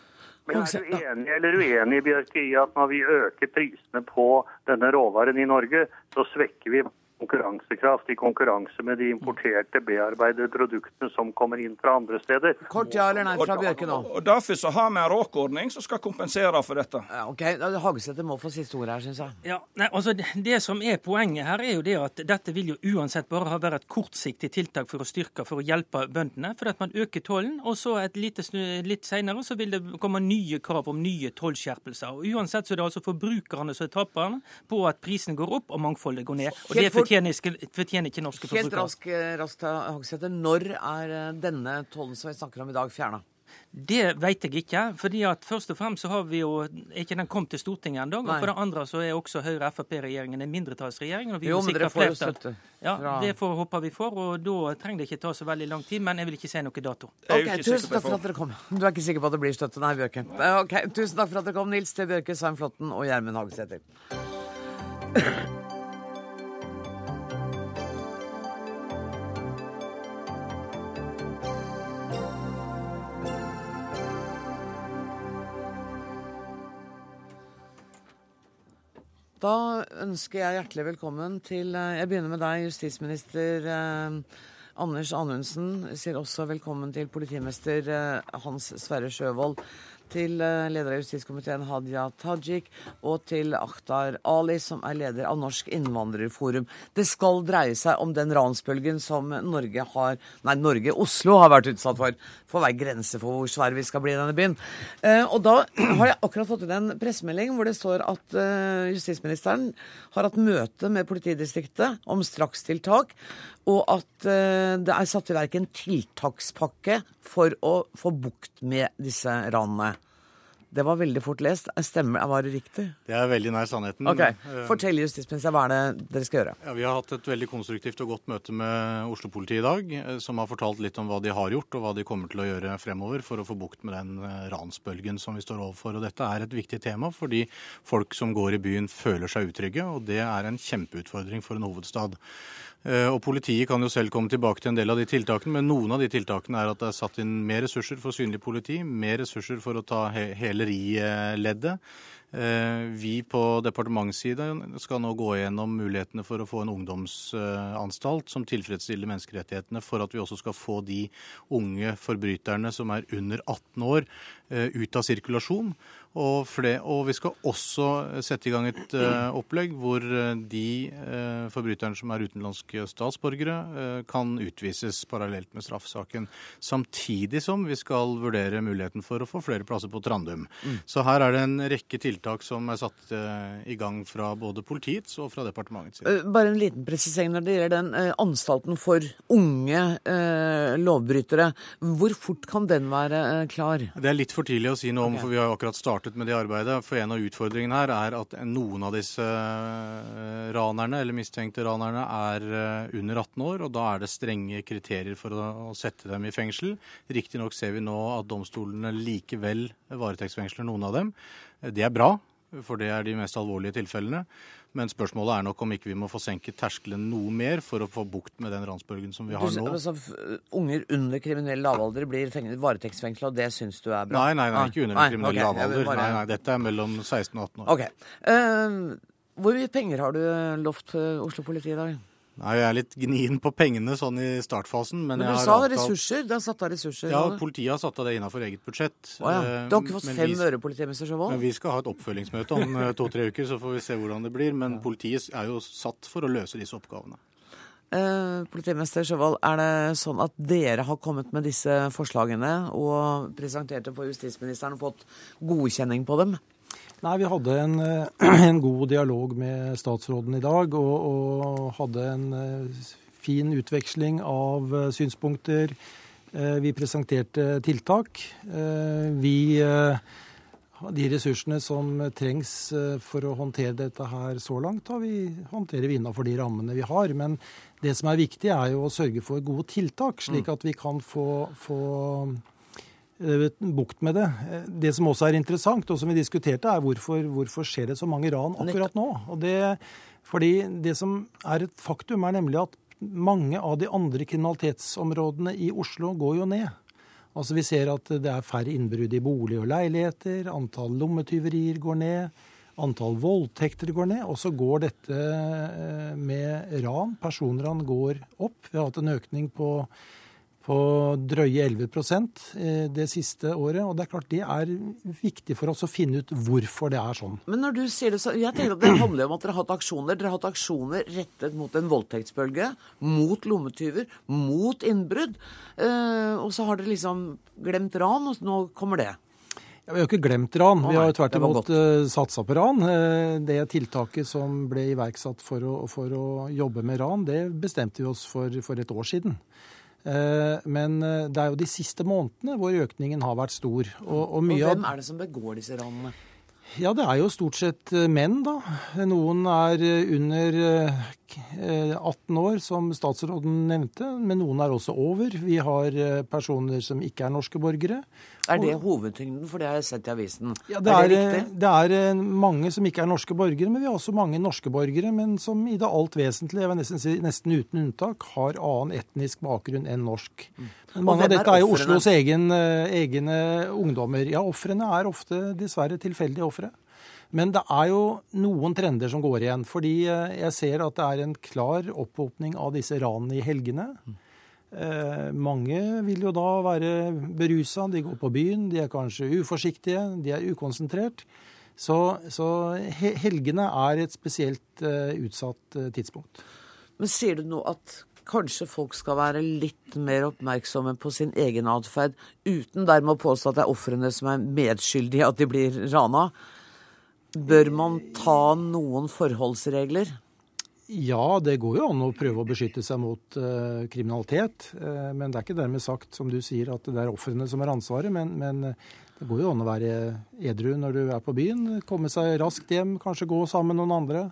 Men er du enig eller uenig Bjørke, i at når vi øker prisene på denne råvaren i Norge, så svekker vi? Konkurransekraft i konkurranse med de importerte bearbeidede produktene som kommer inn fra andre steder. Kort ja eller nei fra Bjørke nå. Og Derfor så har vi en råkordning som skal kompensere for dette. Ja, ok, Hagesæter må få siste ordet her, syns jeg. Ja, nei, altså det, det, som er Poenget her er jo det at dette vil jo uansett bare ha vært et kortsiktig tiltak for å styrke, for å hjelpe bøndene. For at man øker tollen, og så et lite, litt senere så vil det komme nye krav om nye tollskjerpelser. Og Uansett så er det altså forbrukerne som er taperne på at prisen går opp og mangfoldet går ned. Og Det fortjener, fortjener ikke norske forbrukere. Helt rask, eh, raskt, Hagesæter. Når er eh, denne tollen som vi snakker om i dag, fjerna? Det vet jeg ikke. fordi at Først og fremst så har vi jo ikke den kommet til Stortinget ennå. Og for det andre så er også Høyre-Frp-regjeringen en mindretallsregjering. og vi jo, men dere får jo støtte. Ja, Det får, håper vi får. og Da trenger det ikke ta så veldig lang tid. Men jeg vil ikke si noe dato. Ok, Tusen takk for at dere kom. Du er ikke sikker på at det blir støtte? Nei, Bjørke. Ok, Tusen takk for at dere kom, Nils T. Bjørke, Svein Flåtten og Gjermund Hagesæter. Da ønsker jeg hjertelig velkommen til eh, Jeg begynner med deg, justisminister eh, Anders Anundsen. Sier også velkommen til politimester eh, Hans Sverre Sjøvold til eh, leder av justiskomiteen Hadia Tajik og til Akhtar Ali, som er leder av Norsk innvandrerforum. Det skal dreie seg om den ransbølgen som Norge har Nei, Norge, Oslo har vært utsatt for. For hver grense for hvor svær vi skal bli i denne byen. Eh, og da har jeg akkurat fått inn en pressemelding hvor det står at eh, justisministeren har hatt møte med politidistriktet om strakstiltak, og at det er satt i verk en tiltakspakke for å få bukt med disse ranene. Det var veldig fort lest. Stemmer, Var det riktig? Det er veldig nær sannheten. Ok, Fortell justisministeren hva er det dere skal gjøre. Ja, Vi har hatt et veldig konstruktivt og godt møte med Oslo-politiet i dag, eh, som har fortalt litt om hva de har gjort og hva de kommer til å gjøre fremover for å få bukt med den eh, ransbølgen som vi står overfor. Og Dette er et viktig tema fordi folk som går i byen føler seg utrygge, og det er en kjempeutfordring for en hovedstad. Eh, og Politiet kan jo selv komme tilbake til en del av de tiltakene, men noen av de tiltakene er at det er satt inn mer ressurser for synlig politi, mer ressurser for å ta helerileddet. Eh, vi på departementssiden skal nå gå gjennom mulighetene for å få en ungdomsanstalt som tilfredsstiller menneskerettighetene, for at vi også skal få de unge forbryterne som er under 18 år, ut av sirkulasjon. Og, flere, og, vi skal også sette i gang et uh, opplegg hvor uh, de uh, forbryterne som er utenlandske statsborgere, kan utvises parallelt med straffesaken. Samtidig som vi skal vurdere muligheten for å få flere plasser på Trandum. Mm. Så her er det en rekke tiltak som er satt i gang fra både politiets og fra departementets side. Bare en liten presisering når det gjelder den anstalten for unge lovbrytere. Hvor fort kan den være klar? Det er litt for tidlig å si noe om, okay. for vi har akkurat startet startet med det arbeidet. For en av utfordringene her er at noen av disse eh, ranerne, eller mistenkte ranerne, er eh, under 18 år. Og da er det strenge kriterier for å sette dem i fengsel. Riktignok ser vi nå at domstolene likevel varetektsfengsler noen av dem. Det er bra, for det er de mest alvorlige tilfellene. Men spørsmålet er nok om ikke vi må få senket terskelen noe mer for å få bukt med den ransbølgen som vi har nå. Altså, unger under kriminell lavalder blir varetektsfengsla, og det syns du er bra? Nei, nei, nei ikke under nei, kriminell okay, lavalder. Bare... Nei, nei, dette er mellom 16 og 18 år. Okay. Uh, hvor mye penger har du lovt Oslo-politiet i dag? Nei, Jeg er litt gnien på pengene sånn i startfasen. Men, men du sa avtalt... ressurser? Det er satt av ressurser? Ja, politiet har satt av det innenfor eget budsjett. Å, ja. Du har ikke fått men fem vi... øre, politimester Sjøvold? Men Vi skal ha et oppfølgingsmøte om eh, to-tre uker, så får vi se hvordan det blir. Men politiet er jo satt for å løse disse oppgavene. Eh, politimester Sjøvold, er det sånn at dere har kommet med disse forslagene og presentert dem for justisministeren og fått godkjenning på dem? Nei, Vi hadde en, eh, en, god dialog med statsråden i dag, og, og hadde en eh, fin utveksling av eh, synspunkter. Vi presenterte tiltak. Vi de ressursene som trengs for å håndtere dette her så langt, har vi, håndterer vi innafor de rammene vi har. Men det som er viktig, er jo å sørge for gode tiltak, slik mm. at vi kan få, få bukt med det. Eh, det som også er interessant, og som vi diskuterte, er hvorfor, hvorfor skjer det så mange ran akkurat nå. Og det, fordi det som er et faktum, er nemlig at mange av de andre kriminalitetsområdene i Oslo går jo ned. Altså Vi ser at det er færre innbrudd i bolig og leiligheter, antall lommetyverier går ned. Antall voldtekter går ned, og så går dette eh, med ran, personran, går opp. Vi har hatt en økning på, på drøye 11 eh, det siste året. Og det er klart det er viktig for oss å finne ut hvorfor det er sånn. Men når du sier det så, jeg tenker at det handler om at dere har hatt aksjoner. Dere har hatt aksjoner rettet mot en voldtektsbølge, mot lommetyver, mot innbrudd. Eh, og så har dere liksom glemt ran, og nå kommer det. Ja, vi har ikke glemt ran. Vi har tvert imot uh, satsa på ran. Det tiltaket som ble iverksatt for å, for å, jobbe med ran, det bestemte vi oss for for et år siden. Uh, men det er jo de siste månedene hvor økningen har vært stor. Og, og, og hvem er det som begår disse ranene? Ja, det er jo stort sett menn, da. Noen er under 18 år, som statsråden nevnte, men noen er også over. Vi har personer som ikke er norske borgere. Er det hovedtyngden? For det har jeg sett i avisen. Ja, det, er, er det, det er eh, mange som ikke er norske borgere, men vi har også mange norske borgere, men som i det alt vesentlige, jeg vil nesten si nesten uten unntak, har annen etnisk bakgrunn enn norsk. Mm. Men mange av dette er jo Oslos egen, eh, egne ungdommer. Ja, ofrene er ofte dessverre tilfeldige ofre. Men det er jo noen trender som går igjen. Fordi eh, jeg ser at det er en klar opphopning av disse ranene i helgene. Mm. Eh, mange vil jo da være berusa, de går på byen, de er kanskje uforsiktige, de er ukonsentrert. Så, så helgene er et spesielt eh, utsatt uh, tidspunkt. Men sier du nå at kanskje folk skal være litt mer oppmerksomme på sin egen atferd, uten dermed å påstå at det er ofrene som er medskyldige i at de blir rana? Bør man ta noen forholdsregler? Ja, det går jo an å prøve å beskytte seg mot uh, kriminalitet. Uh, men det er ikke dermed sagt, som du sier, at det er ofrene som har ansvaret. Men, men, det går jo an å være edru når du er på byen. Komme seg raskt hjem, kanskje gå sammen med noen andre.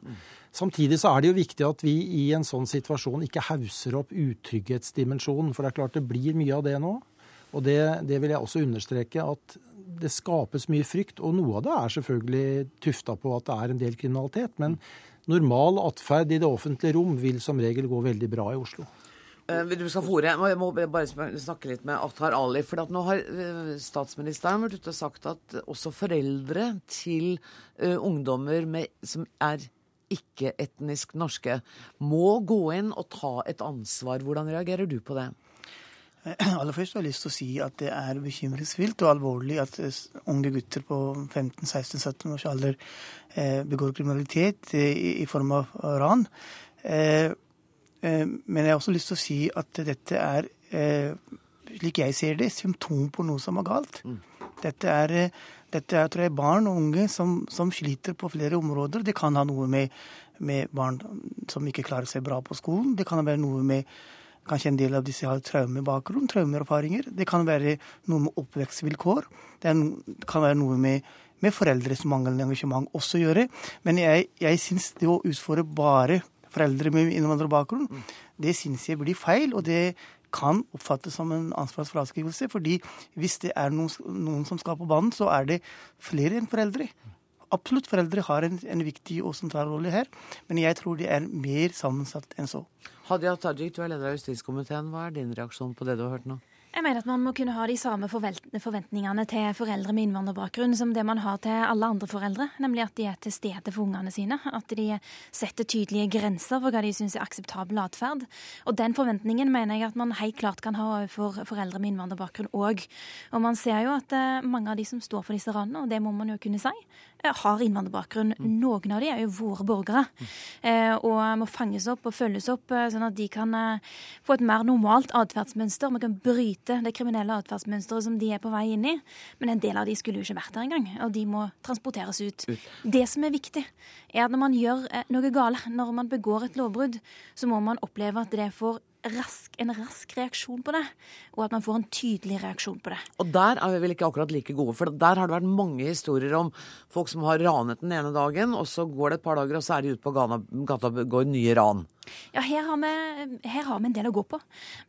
Samtidig så er det jo viktig at vi i en sånn situasjon ikke hauser opp utrygghetsdimensjonen. For det er klart det blir mye av det nå. Og det, det vil jeg også understreke at det skapes mye frykt. Og noe av det er selvfølgelig tufta på at det er en del kriminalitet. men normal atferd i det offentlige rom vil som regel gå veldig bra i Oslo. Eh, du skal fore. Jeg må bare snakke litt med Akhtar Ali. For nå har eh, statsministeren vært ute og sagt at også foreldre til uh, ungdommer med, som er ikke-etnisk norske, må gå inn og ta et ansvar. Hvordan reagerer du på det? Aller først har jeg lyst til å si at det er bekymringsfullt og alvorlig at eh, unge gutter på 15-16-17 års alder eh, begår kriminalitet i, form av ran. Eh, men jeg har også lyst til å si at dette er, slik jeg ser det, symptom på noe som er galt. Mm. Dette er, dette er tror jeg, barn og unge som, som, sliter på flere områder. Det kan ha noe med, med barn som ikke klarer seg bra på skolen. Det kan være noe med Kanskje en del av disse har traumebakgrunn, traumeerfaringer. Det kan være noe med oppvekstvilkår. Det kan være noe med, med foreldres manglende engasjement også å gjøre. Men jeg, jeg syns det å utfordre bare foreldre med innvandrerbakgrunn, det syns jeg blir feil. og det kan oppfattes som en ansvarsfraskrivelse. fordi hvis det er noen, noen som skal på banen, så er det flere enn foreldre. Absolutt, foreldre har en, en viktig og sentral rolle her, men jeg tror det er mer sammensatt enn så. Hadia Tajik, du er leder av justiskomiteen. Hva er din reaksjon på det du har hørt nå? Jeg mener at man må kunne ha de samme forventningene til foreldre med innvandrerbakgrunn som det man har til alle andre foreldre, nemlig at de er til stede for ungene sine. At de setter tydelige grenser for hva de syns er akseptabel atferd. Og den forventningen mener jeg at man helt klart kan ha overfor foreldre med innvandrerbakgrunn òg. Og man ser jo at eh, mange av de som står for disse ranene, og det må man jo kunne si, har innvandrerbakgrunn. Mm. Noen av de er jo våre borgere. Mm. Og må fanges opp og følges opp, sånn at de kan få et mer normalt atferdsmønster. Vi kan bryte det kriminelle atferdsmønsteret som de er på vei inn i. Men en del av de skulle jo ikke vært der engang, og de må transporteres ut. Det som er viktig, er at når man gjør eh, noe gale, når man begår et lovbrudd, så må man oppleve at det får rask, en rask reaksjon på det, og at man får en tydelig reaksjon på det. Og der er vi vel ikke akkurat like gode, for der har det vært mange historier om folk som har ranet den ene dagen, og så går det et par dager, og så er de ute på gata og går nye ran. Ja, her har, vi, her har, vi, en del å gå på.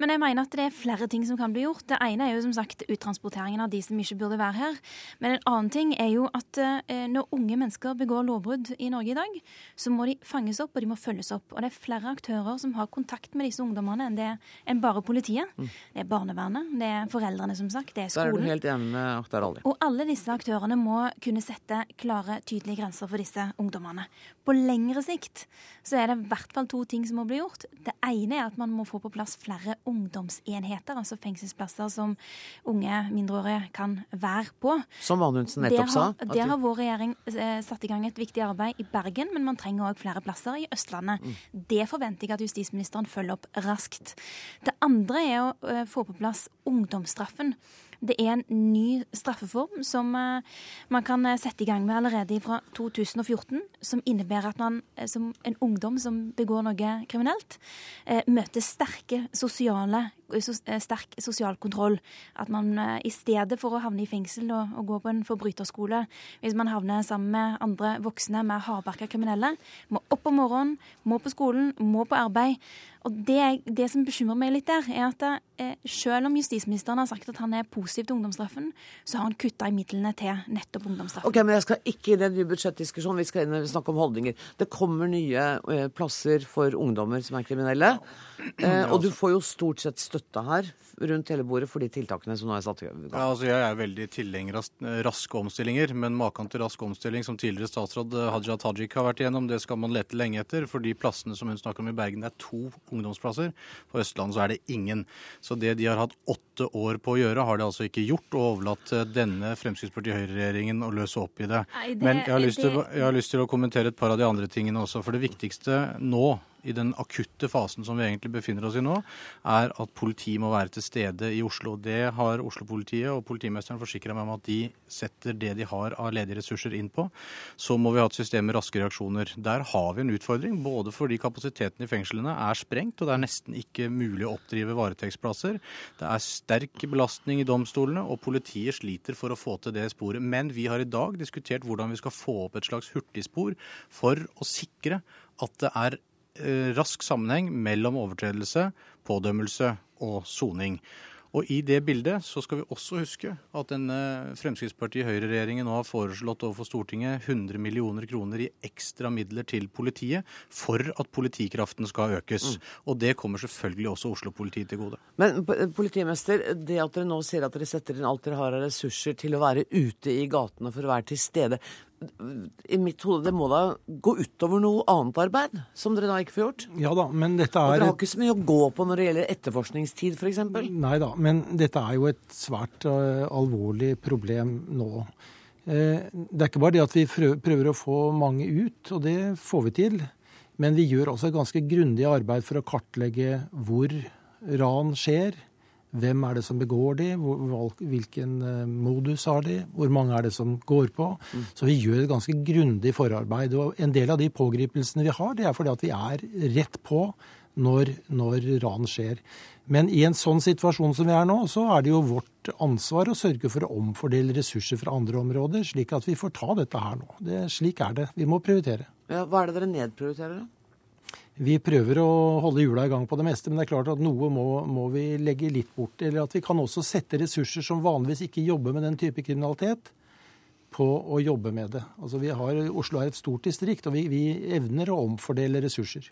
Men jeg mener at det er flere ting som kan bli gjort. Det ene er jo som sagt uttransporteringen av de som ikke burde være her. Men en annen ting er jo at eh, når unge mennesker begår lovbrudd i Norge i dag, så må de fanges opp og de må følges opp. Og det er flere aktører som har kontakt med disse ungdommene enn, det, enn bare politiet. Mm. Det er barnevernet, det er foreldrene, som sagt, det er skolen. Der er du helt enig med Akhtar Ali. Og alle disse aktørene må kunne sette klare, tydelige grenser for disse ungdommene. På lengre sikt så er det i hvert fall to ting som må bli gjort. Det ene er at man må få på plass flere ungdomsenheter, altså fengselsplasser som unge mindreårige kan være på. Som Anundsen nettopp sa. Der har vår regjering eh, satt i gang et viktig arbeid i Bergen, men man trenger òg flere plasser i Østlandet. Mm. Det forventer jeg at justisministeren følger opp raskt. Det andre er å uh, få på plass ungdomsstraffen. Det er en ny straffeform som uh, man kan eh, sette i gang med allerede fra 2014, som innebærer at man uh, som en ungdom som begår noe kriminelt, møter sterke sosiale sterk sosial kontroll. At man i stedet for å havne i fengsel og, og gå på en forbryterskole, hvis man havner sammen med andre voksne med hardbarka kriminelle, må opp om morgenen, må på skolen, må på arbeid. Og det, det, som bekymrer meg litt der, er at eh, selv om justisministeren har sagt at han er positiv til ungdomsstraffen, så har han kutta i midlene til nettopp ungdomsstraffen. Ok, men Jeg skal ikke i den nye budsjettdiskusjonen, vi skal inn snakke om holdninger. Det kommer nye eh, plasser for ungdommer som er kriminelle. Eh, og du får jo stort sett støtte her rundt hele bordet for de tiltakene som nå er satt i gang. Ja, altså jeg er veldig tilhenger av raske omstillinger, men maken til rask omstilling som tidligere statsråd Haja Tajik har vært igjennom, det skal man lete lenge etter. For de plassene som hun snakker om i Bergen, det er to ungdomsplasser. På Østlandet så er det ingen. Så det de har hatt åtte år på å gjøre, har de altså ikke gjort, og overlatt til denne Fremskrittsparti-Høyre-regjeringen å løse opp i det. Nei, det men jeg har, til, jeg har lyst til å kommentere et par av de andre tingene også. For det viktigste nå i den akutte fasen som vi egentlig befinner oss i nå, er at politiet må være til stede i Oslo. Det har Oslo-politiet og politimesteren forsikra meg om at de setter det de har av ledige ressurser inn på. Så må vi ha et system med raske reaksjoner. Der har vi en utfordring, både fordi kapasiteten i fengslene er sprengt, og det er nesten ikke mulig å oppdrive varetektsplasser. Det er sterk belastning i domstolene, og politiet sliter for å få til det sporet. Men vi har i dag diskutert hvordan vi skal få opp et slags hurtigspor for å sikre at det er rask sammenheng mellom overtredelse, pådømmelse og soning. Og I det bildet så skal vi også huske at denne Fremskrittsparti-Høyre-regjeringen nå har foreslått overfor Stortinget 100 millioner kroner i ekstra midler til politiet for at politikraften skal økes. Mm. Og det kommer selvfølgelig også Oslo-politiet til gode. Men politimester, det at dere nå sier at dere setter inn alt dere har av ressurser til å være ute i gatene for å være til stede, i mitt hode, det må da gå utover noe annet arbeid, som dere da ikke får gjort? Ja da, men dette er... Og dere har ikke så mye å gå på når det gjelder etterforskningstid, f.eks.? Nei da, men dette er jo et svært uh, alvorlig problem nå. Uh, det er ikke bare det at vi prøver å få mange ut, og det får vi til. Men vi gjør også et ganske grundig arbeid for å kartlegge hvor ran skjer, hvem er det som begår de? Hvilken eh, modus har de? Hvor mange er det som går på? Mm. Så vi gjør et ganske grundig forarbeid. Og en del av de pågripelsene vi har, det er fordi at vi er rett på når, når ran skjer. Men i en sånn situasjon som vi er nå, så er det jo vårt ansvar å sørge for å omfordele ressurser fra andre områder, slik at vi får ta dette her nå. Det, slik er det. Vi må prioritere. Ja, hva er det dere nedprioriterer, da? Vi prøver å holde hjula i gang på det meste, men det er klart at noe må, må, vi legge litt bort. Eller at vi kan også sette ressurser som vanligvis ikke jobber med den type kriminalitet, på å jobbe med det. Altså vi har, Oslo er et stort distrikt, og vi, vi evner å omfordele ressurser.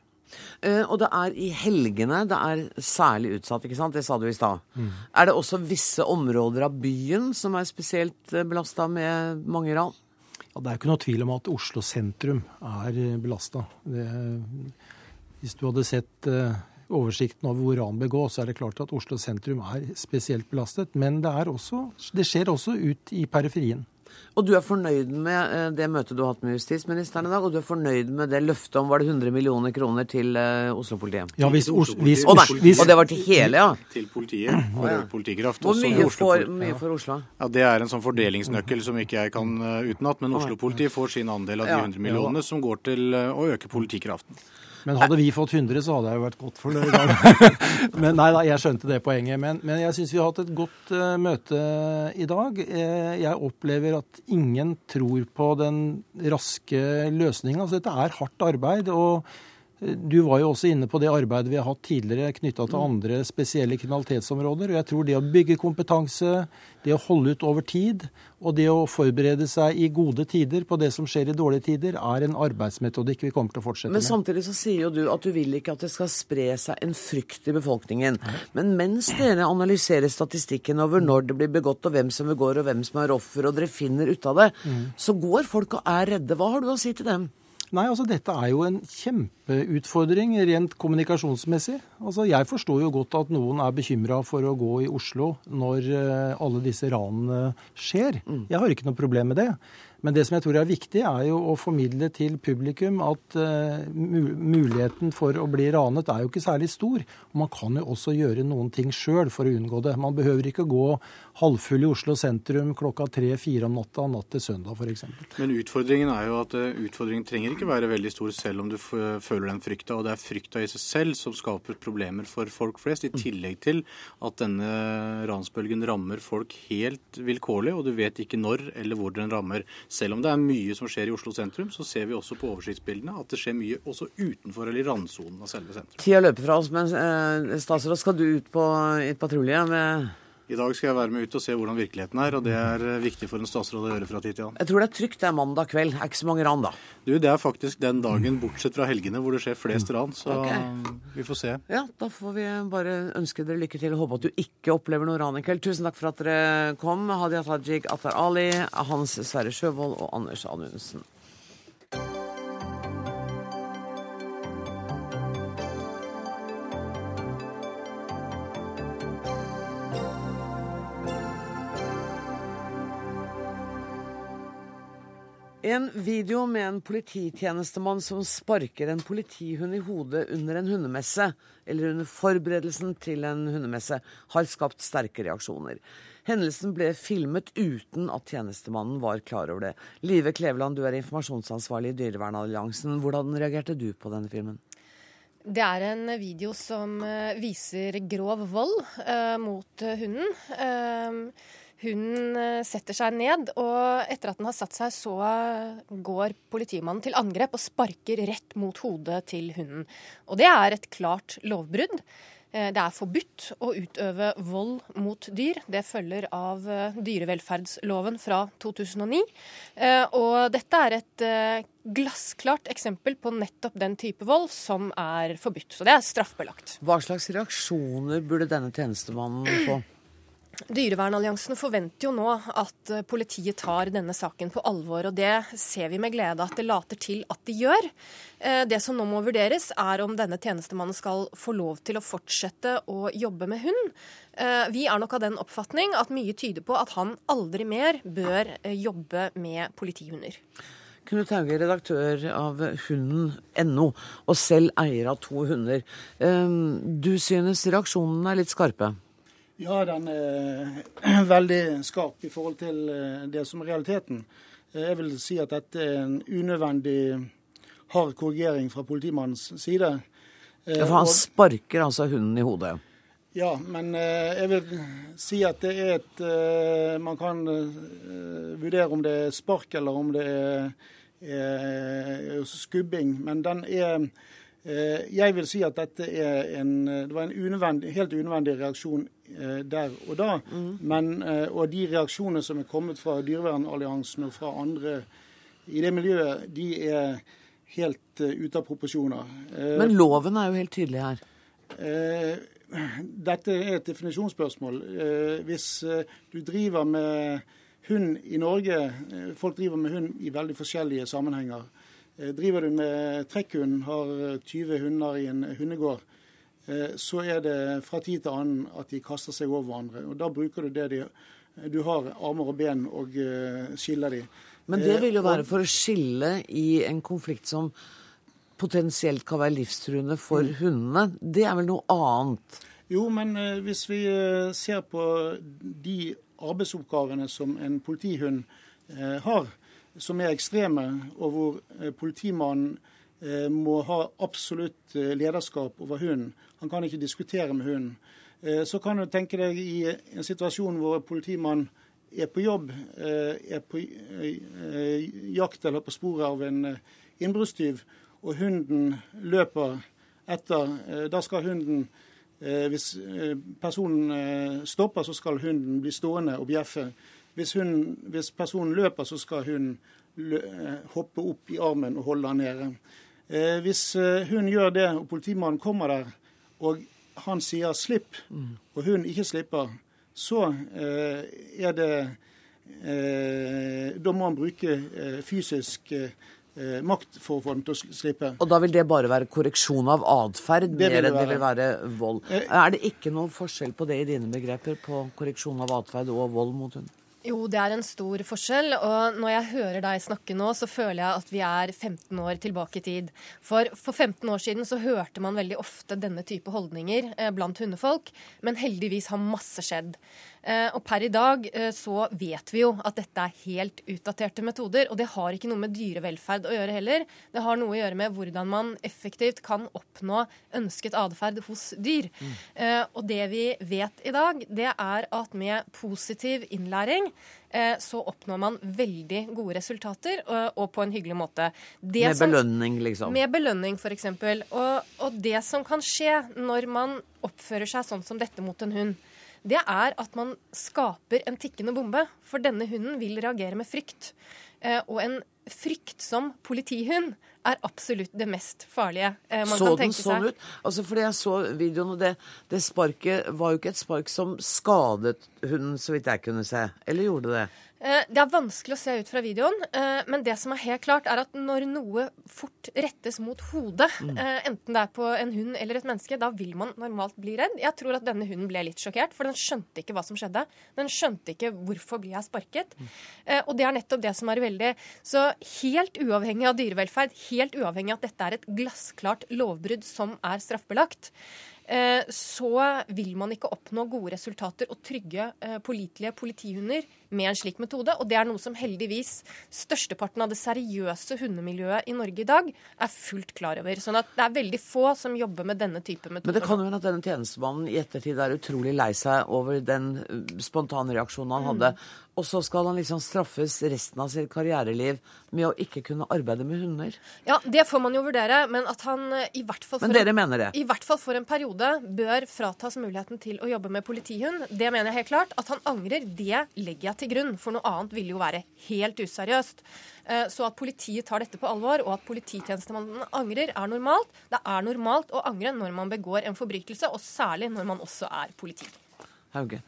Uh, og det er i helgene det er særlig utsatt, ikke sant? Det sa du i stad. Mm. Er det også visse områder av byen som er spesielt eh, belasta med mange ran? Ja, det er ikke noe tvil om at Oslo sentrum er belasta. Det hvis du hadde sett uh, oversikten over hvor ran begås, så er det klart at Oslo sentrum er spesielt belastet. Men det, også, det skjer også ut i periferien. Og du er fornøyd med uh, det møtet du har hatt med justisministeren i dag? Og du er fornøyd med det løftet om var det 100 millioner kroner til uh, Oslo-politiet? Ja, hvis, Oslo hvis, oh, hvis, Og det var til hele, ja? Til politiet. For ja. politikraft. Hvor mye får, mye for Oslo? Ja, Det er en sånn fordelingsnøkkel som ikke jeg kan utenat. Men Oslo-politiet får sin andel av de 100 millionene som går til å øke politikraften. Men hadde vi fått 100, så hadde jeg jo vært godt fornøyd. men nei da, jeg skjønte det poenget. Men, men jeg syns vi har hatt et godt uh, møte i dag. Uh, jeg opplever at ingen tror på den raske løsninga. Altså, dette er hardt arbeid. og Du var jo også inne på det arbeidet vi har hatt tidligere knytta til andre spesielle kriminalitetsområder. og jeg tror det å bygge kompetanse, det å holde ut over tid og det å forberede seg i gode tider på det som skjer i dårlige tider, er en arbeidsmetodikk vi kommer til å fortsette med. Men samtidig så sier jo du at du vil ikke at det skal spre seg en frykt i befolkningen. Men mens dere analyserer statistikken over når det blir begått, og hvem som begår, og hvem som er offer, og dere finner ut av det, så går folk og er redde. Hva har du å si til dem? Nei, altså Dette er jo en kjempeutfordring rent kommunikasjonsmessig. Altså Jeg forstår jo godt at noen er bekymra for å gå i Oslo når eh, alle disse ranene skjer. Jeg har ikke noe problem med det. Men det som jeg tror er viktig, er jo å formidle til publikum at uh, muligheten for å bli ranet er jo ikke særlig stor. Og man kan jo også gjøre noen ting sjøl for å unngå det. Man behøver ikke gå halvfull i Oslo sentrum klokka tre-fire om natta natt til søndag f.eks. Men utfordringen er jo at uh, utfordringen trenger ikke være veldig stor selv om du føler den frykta. Og det er frykta i seg selv som skaper problemer for folk flest, i tillegg til at denne ransbølgen rammer folk helt vilkårlig, og du vet ikke når eller hvor den rammer. Selv om det er mye som skjer i Oslo sentrum, så ser vi også på oversiktsbildene at det skjer mye også utenfor eller i randsonen av selve sentrum. Tida løper fra oss, men eh, statsråd, skal du ut på i patrulje med I dag skal jeg være med ut og se hvordan virkeligheten er, og det er eh, viktig for en statsråd å gjøre fra tid til annen. Jeg tror det er trygt, det er mandag kveld. Er ikke så mange ran, da. Du, Det er faktisk den dagen, bortsett fra helgene, hvor det skjer flest ran, så okay. vi får se. Ja, da får vi bare ønske dere lykke til og håpe at du ikke opplever noe ran i kveld. Tusen takk for at dere kom. Hadia Tajik, Atar Ali, Hans Sverre Sjøvold og Anders Anundsen. En video med en polititjenestemann som sparker en politihund i hodet under en hundemesse, eller under forberedelsen til en hundemesse, har skapt sterke reaksjoner. Hendelsen ble filmet uten at tjenestemannen var klar over det. Live Kleveland, du er informasjonsansvarlig i Dyrevernalliansen. Hvordan reagerte du på denne filmen? Det er en video som eh, viser grov vold uh, mot hunden. Eh, hunden eh, setter seg ned, og etter at den har satt seg, så eh, går politimannen til angrep og sparker rett mot hodet til hunden. Og det er et klart lovbrudd. Eh, Det er forbudt å utøve vold mot dyr. Det følger av dyrevelferdsloven fra 2009. Eh, Og dette er et glassklart eksempel på nettopp den type vold som er forbudt. Så det er straffbelagt. Hva slags reaksjoner burde denne tjenestemannen få? Dyrevernalliansen forventer jo nå at eh, politiet tar denne saken på alvor, og det ser vi med glede at det later til at de gjør. Eh, Det som nå må vurderes, er om denne tjenestemannen skal få lov til å fortsette å jobbe med hund. Eh, Vi er nok av den oppfatning at mye tyder på at han aldri mer bør jobbe med politihunder. Knut Hauge, redaktør av hunden.no, og selv eier av to hunder. Du synes reaksjonene er litt skarpe? Ja, den er veldig skarp i forhold til eh, det som er realiteten. Eh, Jeg vil si at dette er en unødvendig hard korrigering fra politimannens side. Eh, Ja, for han sparker altså hunden i hodet. Ja, men jeg vil si at det er et Man kan vurdere om det er spark eller om det er er skubbing. Men den er Jeg vil si at dette er en Det var en unødvendig, helt unødvendig reaksjon der og da. Men, eh, og de reaksjonene som er kommet fra Dyrevernalliansen og fra andre i det miljøet, de er helt eh, ute av proporsjoner. Eh, Men loven er jo helt tydelig her. Eh, dette er et definisjonsspørsmål. Eh, hvis eh, du driver med hund i Norge eh, Folk driver med hund i veldig forskjellige sammenhenger. Eh, driver du med trekkhund, har eh, 20 hunder i en hundegård, eh, så er det fra tid til annen at de kaster seg over hverandre. Og Da bruker du det de, du har, armer og ben, og eh, skiller de. Men det Eh, vil jo være for å skille i en konflikt som potensielt kan være livstruende for Mm. hundene. Det er vel noe annet? Jo, men eh, hvis vi eh, ser på de arbeidsoppgavene som en politihund eh, har, som er ekstreme, og hvor eh, politimannen eh, må ha absolutt eh, lederskap over hunden. Han kan ikke diskutere med hunden. Eh, så kan du tenke deg i en situasjon hvor politimannen er på jobb, eh, er på eh, jakt eller på sporet av en innbruddstyv, og hunden løper etter, da skal hunden hvis personen stopper, så skal hunden bli stående og bjeffe. Hvis, hun, hvis personen løper, så skal hunden hoppe opp i armen og holde han nede. Hvis hun gjør det, og politimannen kommer der, og han sier 'slipp', og hun ikke slipper, så er det Da må han bruke fysisk makt for å få den til å slippe. Og da vil det bare være korreksjon av atferd mer enn det vil være vold. Er det ikke noen forskjell på det i dine begreper, på korreksjon av atferd og vold mot hund? Jo, det er en stor forskjell. Og når jeg hører deg snakke nå, så føler jeg at vi er 15 år tilbake i tid. For for 15 år siden så hørte man veldig ofte denne type holdninger blant hundefolk. Men heldigvis har masse skjedd. Og per i dag så vet vi jo at dette er helt utdaterte metoder. Og det har ikke noe med dyrevelferd å gjøre heller. Det har noe å gjøre med hvordan man effektivt kan oppnå ønsket atferd hos dyr. Mm. Og det vi vet i dag, det er at med positiv innlæring så oppnår man veldig gode resultater, og, på en hyggelig måte. Det med som, belønning, liksom? Med belønning, f.eks. Og, og det som kan skje når man oppfører seg sånn som dette mot en hund, det er at man skaper en tikkende bombe. For denne hunden vil reagere med frykt. Og en fryktsom politihund er absolutt det mest farlige man så kan tenke seg. Så den sånn ut? Altså, fordi jeg så videoen, og det, det sparket var jo ikke et spark som skadet hunden, så vidt jeg kunne se. Eller gjorde det? Det er vanskelig å se ut fra videoen, men det som er helt klart, er at når noe fort rettes mot hodet, mm. enten det er på en hund eller et menneske, da vil man normalt bli redd. Jeg tror at denne hunden ble litt sjokkert, for den skjønte ikke hva som skjedde. Den skjønte ikke hvorfor blir jeg sparket. Mm. Og det er nettopp det som er veldig Så helt uavhengig av dyrevelferd, helt uavhengig av at dette er et glassklart lovbrudd som er straffbelagt, så vil man ikke oppnå gode resultater og trygge, pålitelige politihunder med en slik metode. Og det er noe som heldigvis størsteparten av det seriøse hundemiljøet i Norge i dag er fullt klar over. Sånn at det er veldig få som jobber med denne type metoder. Men det kan jo hende at denne tjenestemannen i ettertid er utrolig lei seg over den spontane reaksjonen han hadde. Mm. Og så skal han liksom straffes resten av sitt karriereliv med å ikke kunne arbeide med hunder. Ja, det får man jo vurdere, men at han i hvert fall for, en? I hvert fall for en periode bør fratas muligheten til å jobbe med politihund. Det mener jeg helt klart. At han angrer, det legger jeg til grunn, for noe annet ville jo være helt useriøst. Så at politiet tar dette på alvor, og at polititjenestemannen angrer, er normalt. Det er normalt å angre når man begår en forbrytelse, og særlig når man også er politi. Hauge.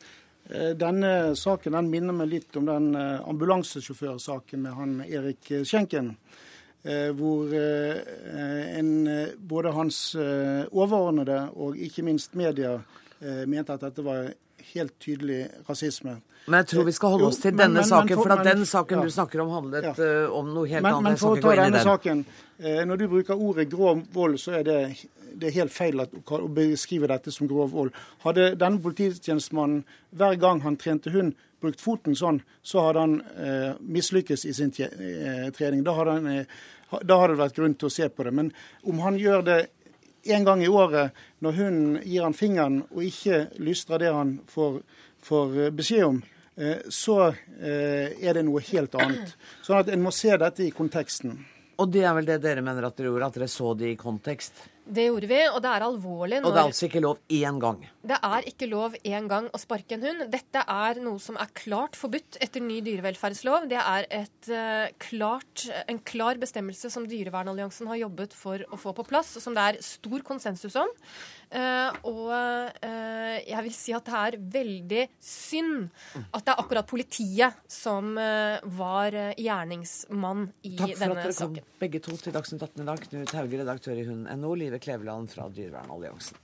Denne saken den minner meg litt om den ambulansesjåførsaken med han Erik Skjenken. Hvor en, både hans overordnede og ikke minst media mente at dette var helt tydelig rasisme. Men jeg tror vi skal holde oss til denne men, men, saken, for, for den saken ja. du snakker om, handlet ja. uh, om noe helt men, annet. Men for å ta denne saken, uh, når du bruker ordet grov vold, så er det, det er helt feil at, å beskrive dette som grov vold. Hadde denne polititjenestemannen hver gang han trente hund, brukt foten sånn, så hadde han uh, mislykkes i sin trening. Da hadde, han, da hadde det vært grunn til å se på det. Men om han gjør det en gang i året når hunden gir han fingeren og ikke lystrer det han får, får beskjed om, så er det noe helt annet. Sånn at en må se dette i konteksten. Og det er vel det dere mener at dere gjorde, at dere så det i kontekst? Det gjorde vi, og det er alvorlig. Når... Og det er altså ikke lov én gang? Det er ikke lov én gang å sparke en hund. Dette er noe som er klart forbudt etter ny dyrevelferdslov. Det er et, uh, klart, en klar bestemmelse som Dyrevernalliansen har jobbet for å få på plass, og som det er stor konsensus om. Uh, og uh, jeg vil si at det er veldig synd at det er akkurat politiet som var gjerningsmann i denne saken. Takk for at dere kom begge to til Dagsnytt 18 i dag. Knut Hauge, redaktør i Hund.no. Live Kleveland fra Dyrevernalliansen.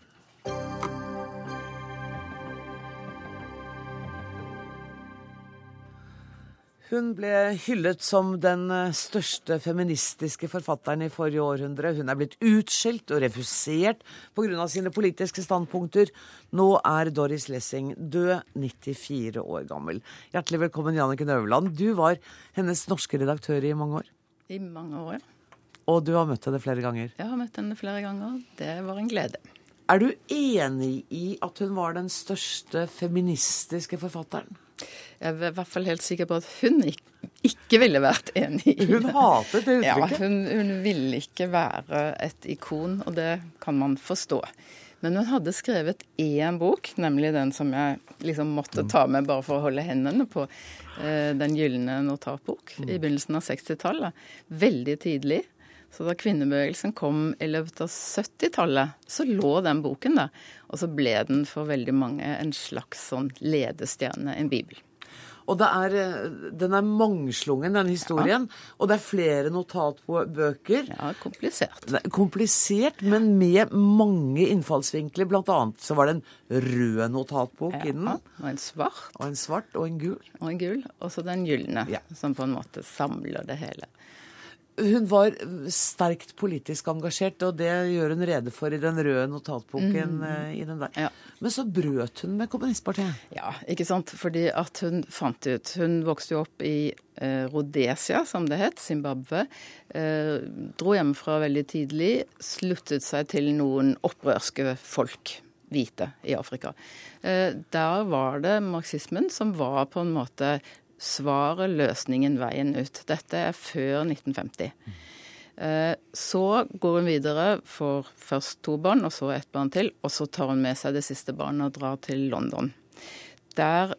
Hun ble hyllet som den største feministiske forfatteren i forrige århundre. Hun er blitt utskjelt og refusert pga. sine politiske standpunkter. Nå er Doris Lessing død, 94 år gammel. Hjertelig velkommen, Janniken Øverland. Du var hennes norske redaktør i mange år. I mange år, ja. Og du har møtt henne flere ganger? Jeg har møtt henne flere ganger. Det var en glede. Er du enig i at hun var den største feministiske forfatteren? Jeg er i hvert fall helt sikker på at hun ikke ville vært enig i det. Hun hatet det Ja, uttrykket. hun, hun ville ikke være et ikon, og det kan man forstå. Men hun hadde skrevet én bok, nemlig den som jeg liksom måtte ta med bare for å holde hendene på, eh, Den gylne notatbok, i begynnelsen av 60-tallet. Veldig tidlig. Så da kvinnebevegelsen kom i løpet av 70-tallet, så lå den boken der. Og så ble den for veldig mange en slags sånn ledestjerne, en bibel. Og det er, eh, den er mangslungen, den historien. Og det er flere notatbøker. Ja, komplisert. Er komplisert, men med mange innfallsvinkler. Blant annet så var det en rød notatbok i den. Og en svart. Og en svart og en gul. Og en gul. Og så den gylne, som på en måte samler det hele. Hun var sterkt politisk engasjert, og det gjør hun rede for i den røde notatboken. Mm. eh, i den der. Men så brøt hun med kommunistpartiet. Ja, ikke sant. Fordi at hun fant ut Hun vokste jo opp i eh, Rhodesia, som det het, Zimbabwe. Eh, dro hjemmefra veldig tidlig, sluttet seg til noen opprørske folk. Hvite i Afrika. Eh, der var det marxismen som var på en måte svaret, løsningen, veien ut. Dette er før 1950. Eh, Så går hun videre, får først to barn, og så ett barn til. Og så tar hun med seg det siste barnet og drar til London. Der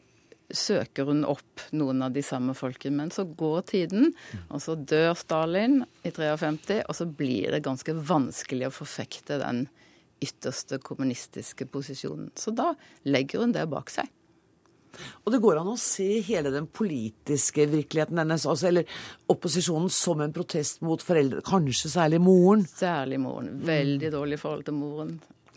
søker hun opp noen av de samme folkene. Men så går tiden, og så dør Stalin i 53, og så blir det ganske vanskelig å forfekte den ytterste kommunistiske posisjonen. Så da legger hun det bak seg. Og det går an å se hele den politiske virkeligheten hennes, altså, eller opposisjonen, som en protest mot foreldre, kanskje særlig moren. Særlig moren. Veldig dårlig forhold til moren.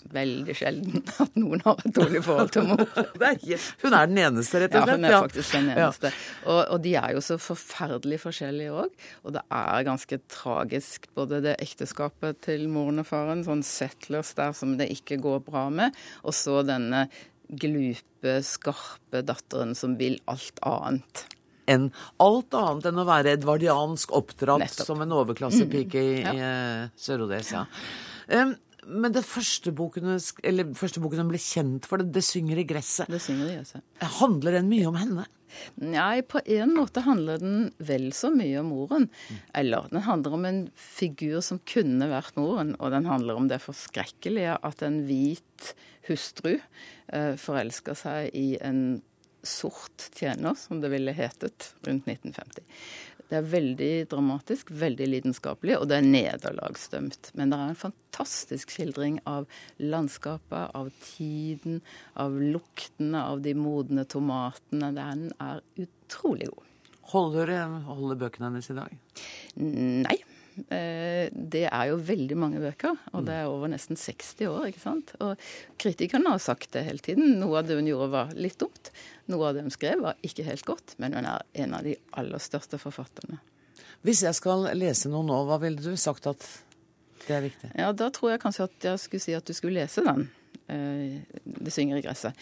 Veldig sjelden at noen har et dårlig forhold til mor. hun er den eneste, rett og slett. Ja, hun er faktisk den eneste. Og, og de er jo så forferdelig forskjellige òg. Og det er ganske tragisk, både det ekteskapet til moren og faren, sånn settlers der som det ikke går bra med, og så denne glupe, skarpe datteren som vil alt annet. enn alt annet enn å være edvardiansk oppdratt Nettopp. som en overklassepike i, Mm, ja. i eh, Sør-Rhodesia. Um, men det første boken, eller første boken hun ble kjent for, det, 'Det synger i gresset', Det synger i gresset. handler den mye om henne? Nei, på en måte handler den vel så mye om moren. Eller den handler om en figur som kunne vært moren, og den handler om det forskrekkelige at en hvit hustru eh, forelsker seg i en sort tjener, som det ville hetet rundt 1950. Det er veldig dramatisk, veldig lidenskapelig, og det er nederlagsdømt. Men det er en fantastisk skildring av landskapet, av tiden, av luktene, av de modne tomatene. Den er utrolig god. Holder, holder bøkene hennes i dag? Nei. Eh, Det er jo veldig mange bøker, og det er over nesten 60 år. ikke sant? Og kritikerne har sagt det hele tiden. Noe av det hun gjorde var litt dumt. Noe av det hun skrev var ikke helt godt, men hun er en av de aller største forfatterne. Hvis jeg skal lese noe nå, hva ville du sagt at det er viktig? Ja, da tror jeg kanskje at jeg skulle si at du skulle lese den. eh, 'Det synger i gresset'.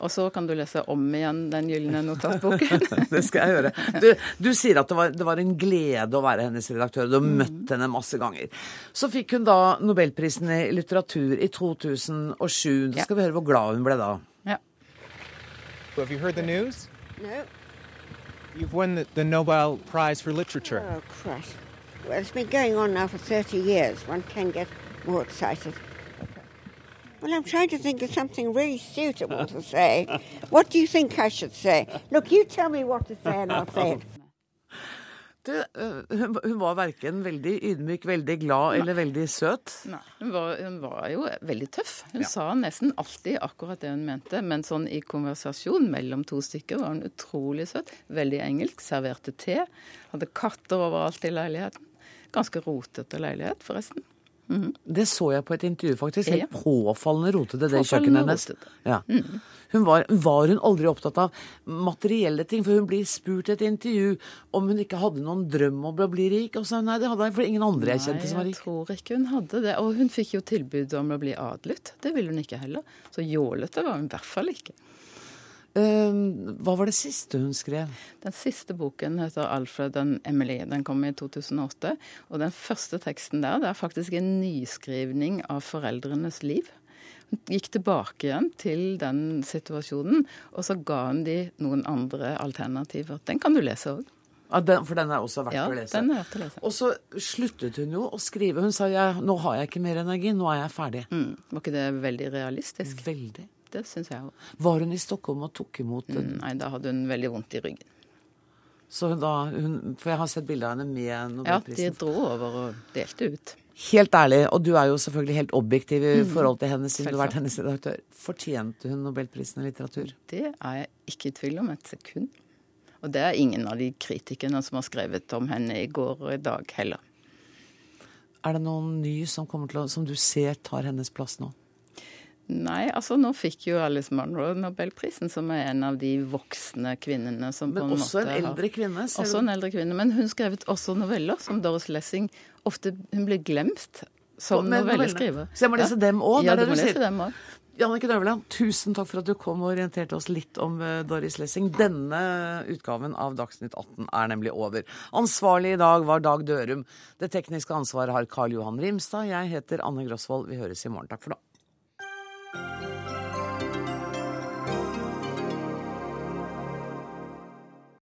Og så kan du lese om igjen den gylne notatboken. det skal jeg gjøre. Du, du sier at det var, det var en glede å være hennes redaktør. Du har Mm. møtt henne masse ganger. Så fikk hun da Nobelprisen i litteratur i 2007. Da skal vi høre hvor glad hun ble da. So have you heard the news? No. You've won the, the Nobel Prize for Literature. Oh, Christ. Well, it's been going on now for 30 years. One can get more excited. Well, I'm trying to think of something really suitable to say. What do you think I should say? Look, you tell me what to say, and I'll say it. Du, øh, hun, var verken veldig ydmyk, veldig glad eller veldig søt. Nei, hun var, hun var jo veldig tøff. Hun Ja. sa nesten alltid akkurat det hun mente, men sånn i konversasjon mellom to stykker var hun utrolig søt. Veldig engelsk. Serverte te. Hadde katter overalt i leiligheten. Ganske rotete leilighet, forresten. Mhm. Det så jeg på et intervju, faktisk. Ja. Helt påfallende rotete, det kjøkkenet hennes. Ja. Mhm. Hun var, var hun aldri opptatt av materielle ting? For hun blir spurt i et intervju om hun ikke hadde noen drøm om å bli rik. Og så nei, det hadde jeg, for ingen andre jeg kjente som var rik. Nei, jeg tror ikke hun hadde det. Og hun fikk jo tilbud om å bli adlet. Det ville hun ikke heller. Så jålete var hun i hvert fall ikke. Ehm, hva var det siste hun skrev? Den siste boken heter 'Alfred and Emily'. Den kom i 2008. Og den første teksten der det er faktisk en nyskrivning av foreldrenes liv. Hun gikk tilbake igjen til den situasjonen, og så ga hun de noen andre alternativer. Den kan du lese òg. Ja, den, for den er også verdt Ja, å lese. den er verdt å lese. Og så sluttet hun jo å skrive. Hun sa ja, nå har jeg ikke mer energi, nå er jeg ferdig. Mm. Var ikke det veldig realistisk? Veldig. Det syns jeg òg. Var hun i Stockholm og tok imot Mm, nei, da hadde hun veldig vondt i ryggen. Så da hun, For jeg har sett bilder av henne med Nobelprisen. Ja, de dro over og delte ut. Helt ærlig, og du er jo selvfølgelig helt objektiv i Mm. forhold til henne siden du har vært hennes redaktør. Fortjente hun nobelprisen i litteratur? Det er jeg ikke i tvil om et sekund. Og det er ingen av de kritikerne som har skrevet om henne i går og i dag heller. Er det noen ny som, å, som du ser tar hennes plass nå? Nei, altså nå fikk jo Alice Munro Nobelprisen, som er en av de voksne kvinnene som Men på en også måte en eldre kvinne, ser Også en eldre kvinne. Men hun skrevet også noveller, som Doris Lessing. Ofte hun blir glemt som Men novelleskriver. Så jeg må lese dem òg? Ja, du må lese dem òg. Jannicke Drøveland, tusen takk for at du kom og orienterte oss litt om eh, Doris Lessing. Denne utgaven av Dagsnytt 18 er nemlig over. Ansvarlig i dag var Dag Dørum. Det tekniske ansvaret har Karl Johan Rimstad. Jeg heter Anne Grosvold. Vi høres i morgen. Takk for nå.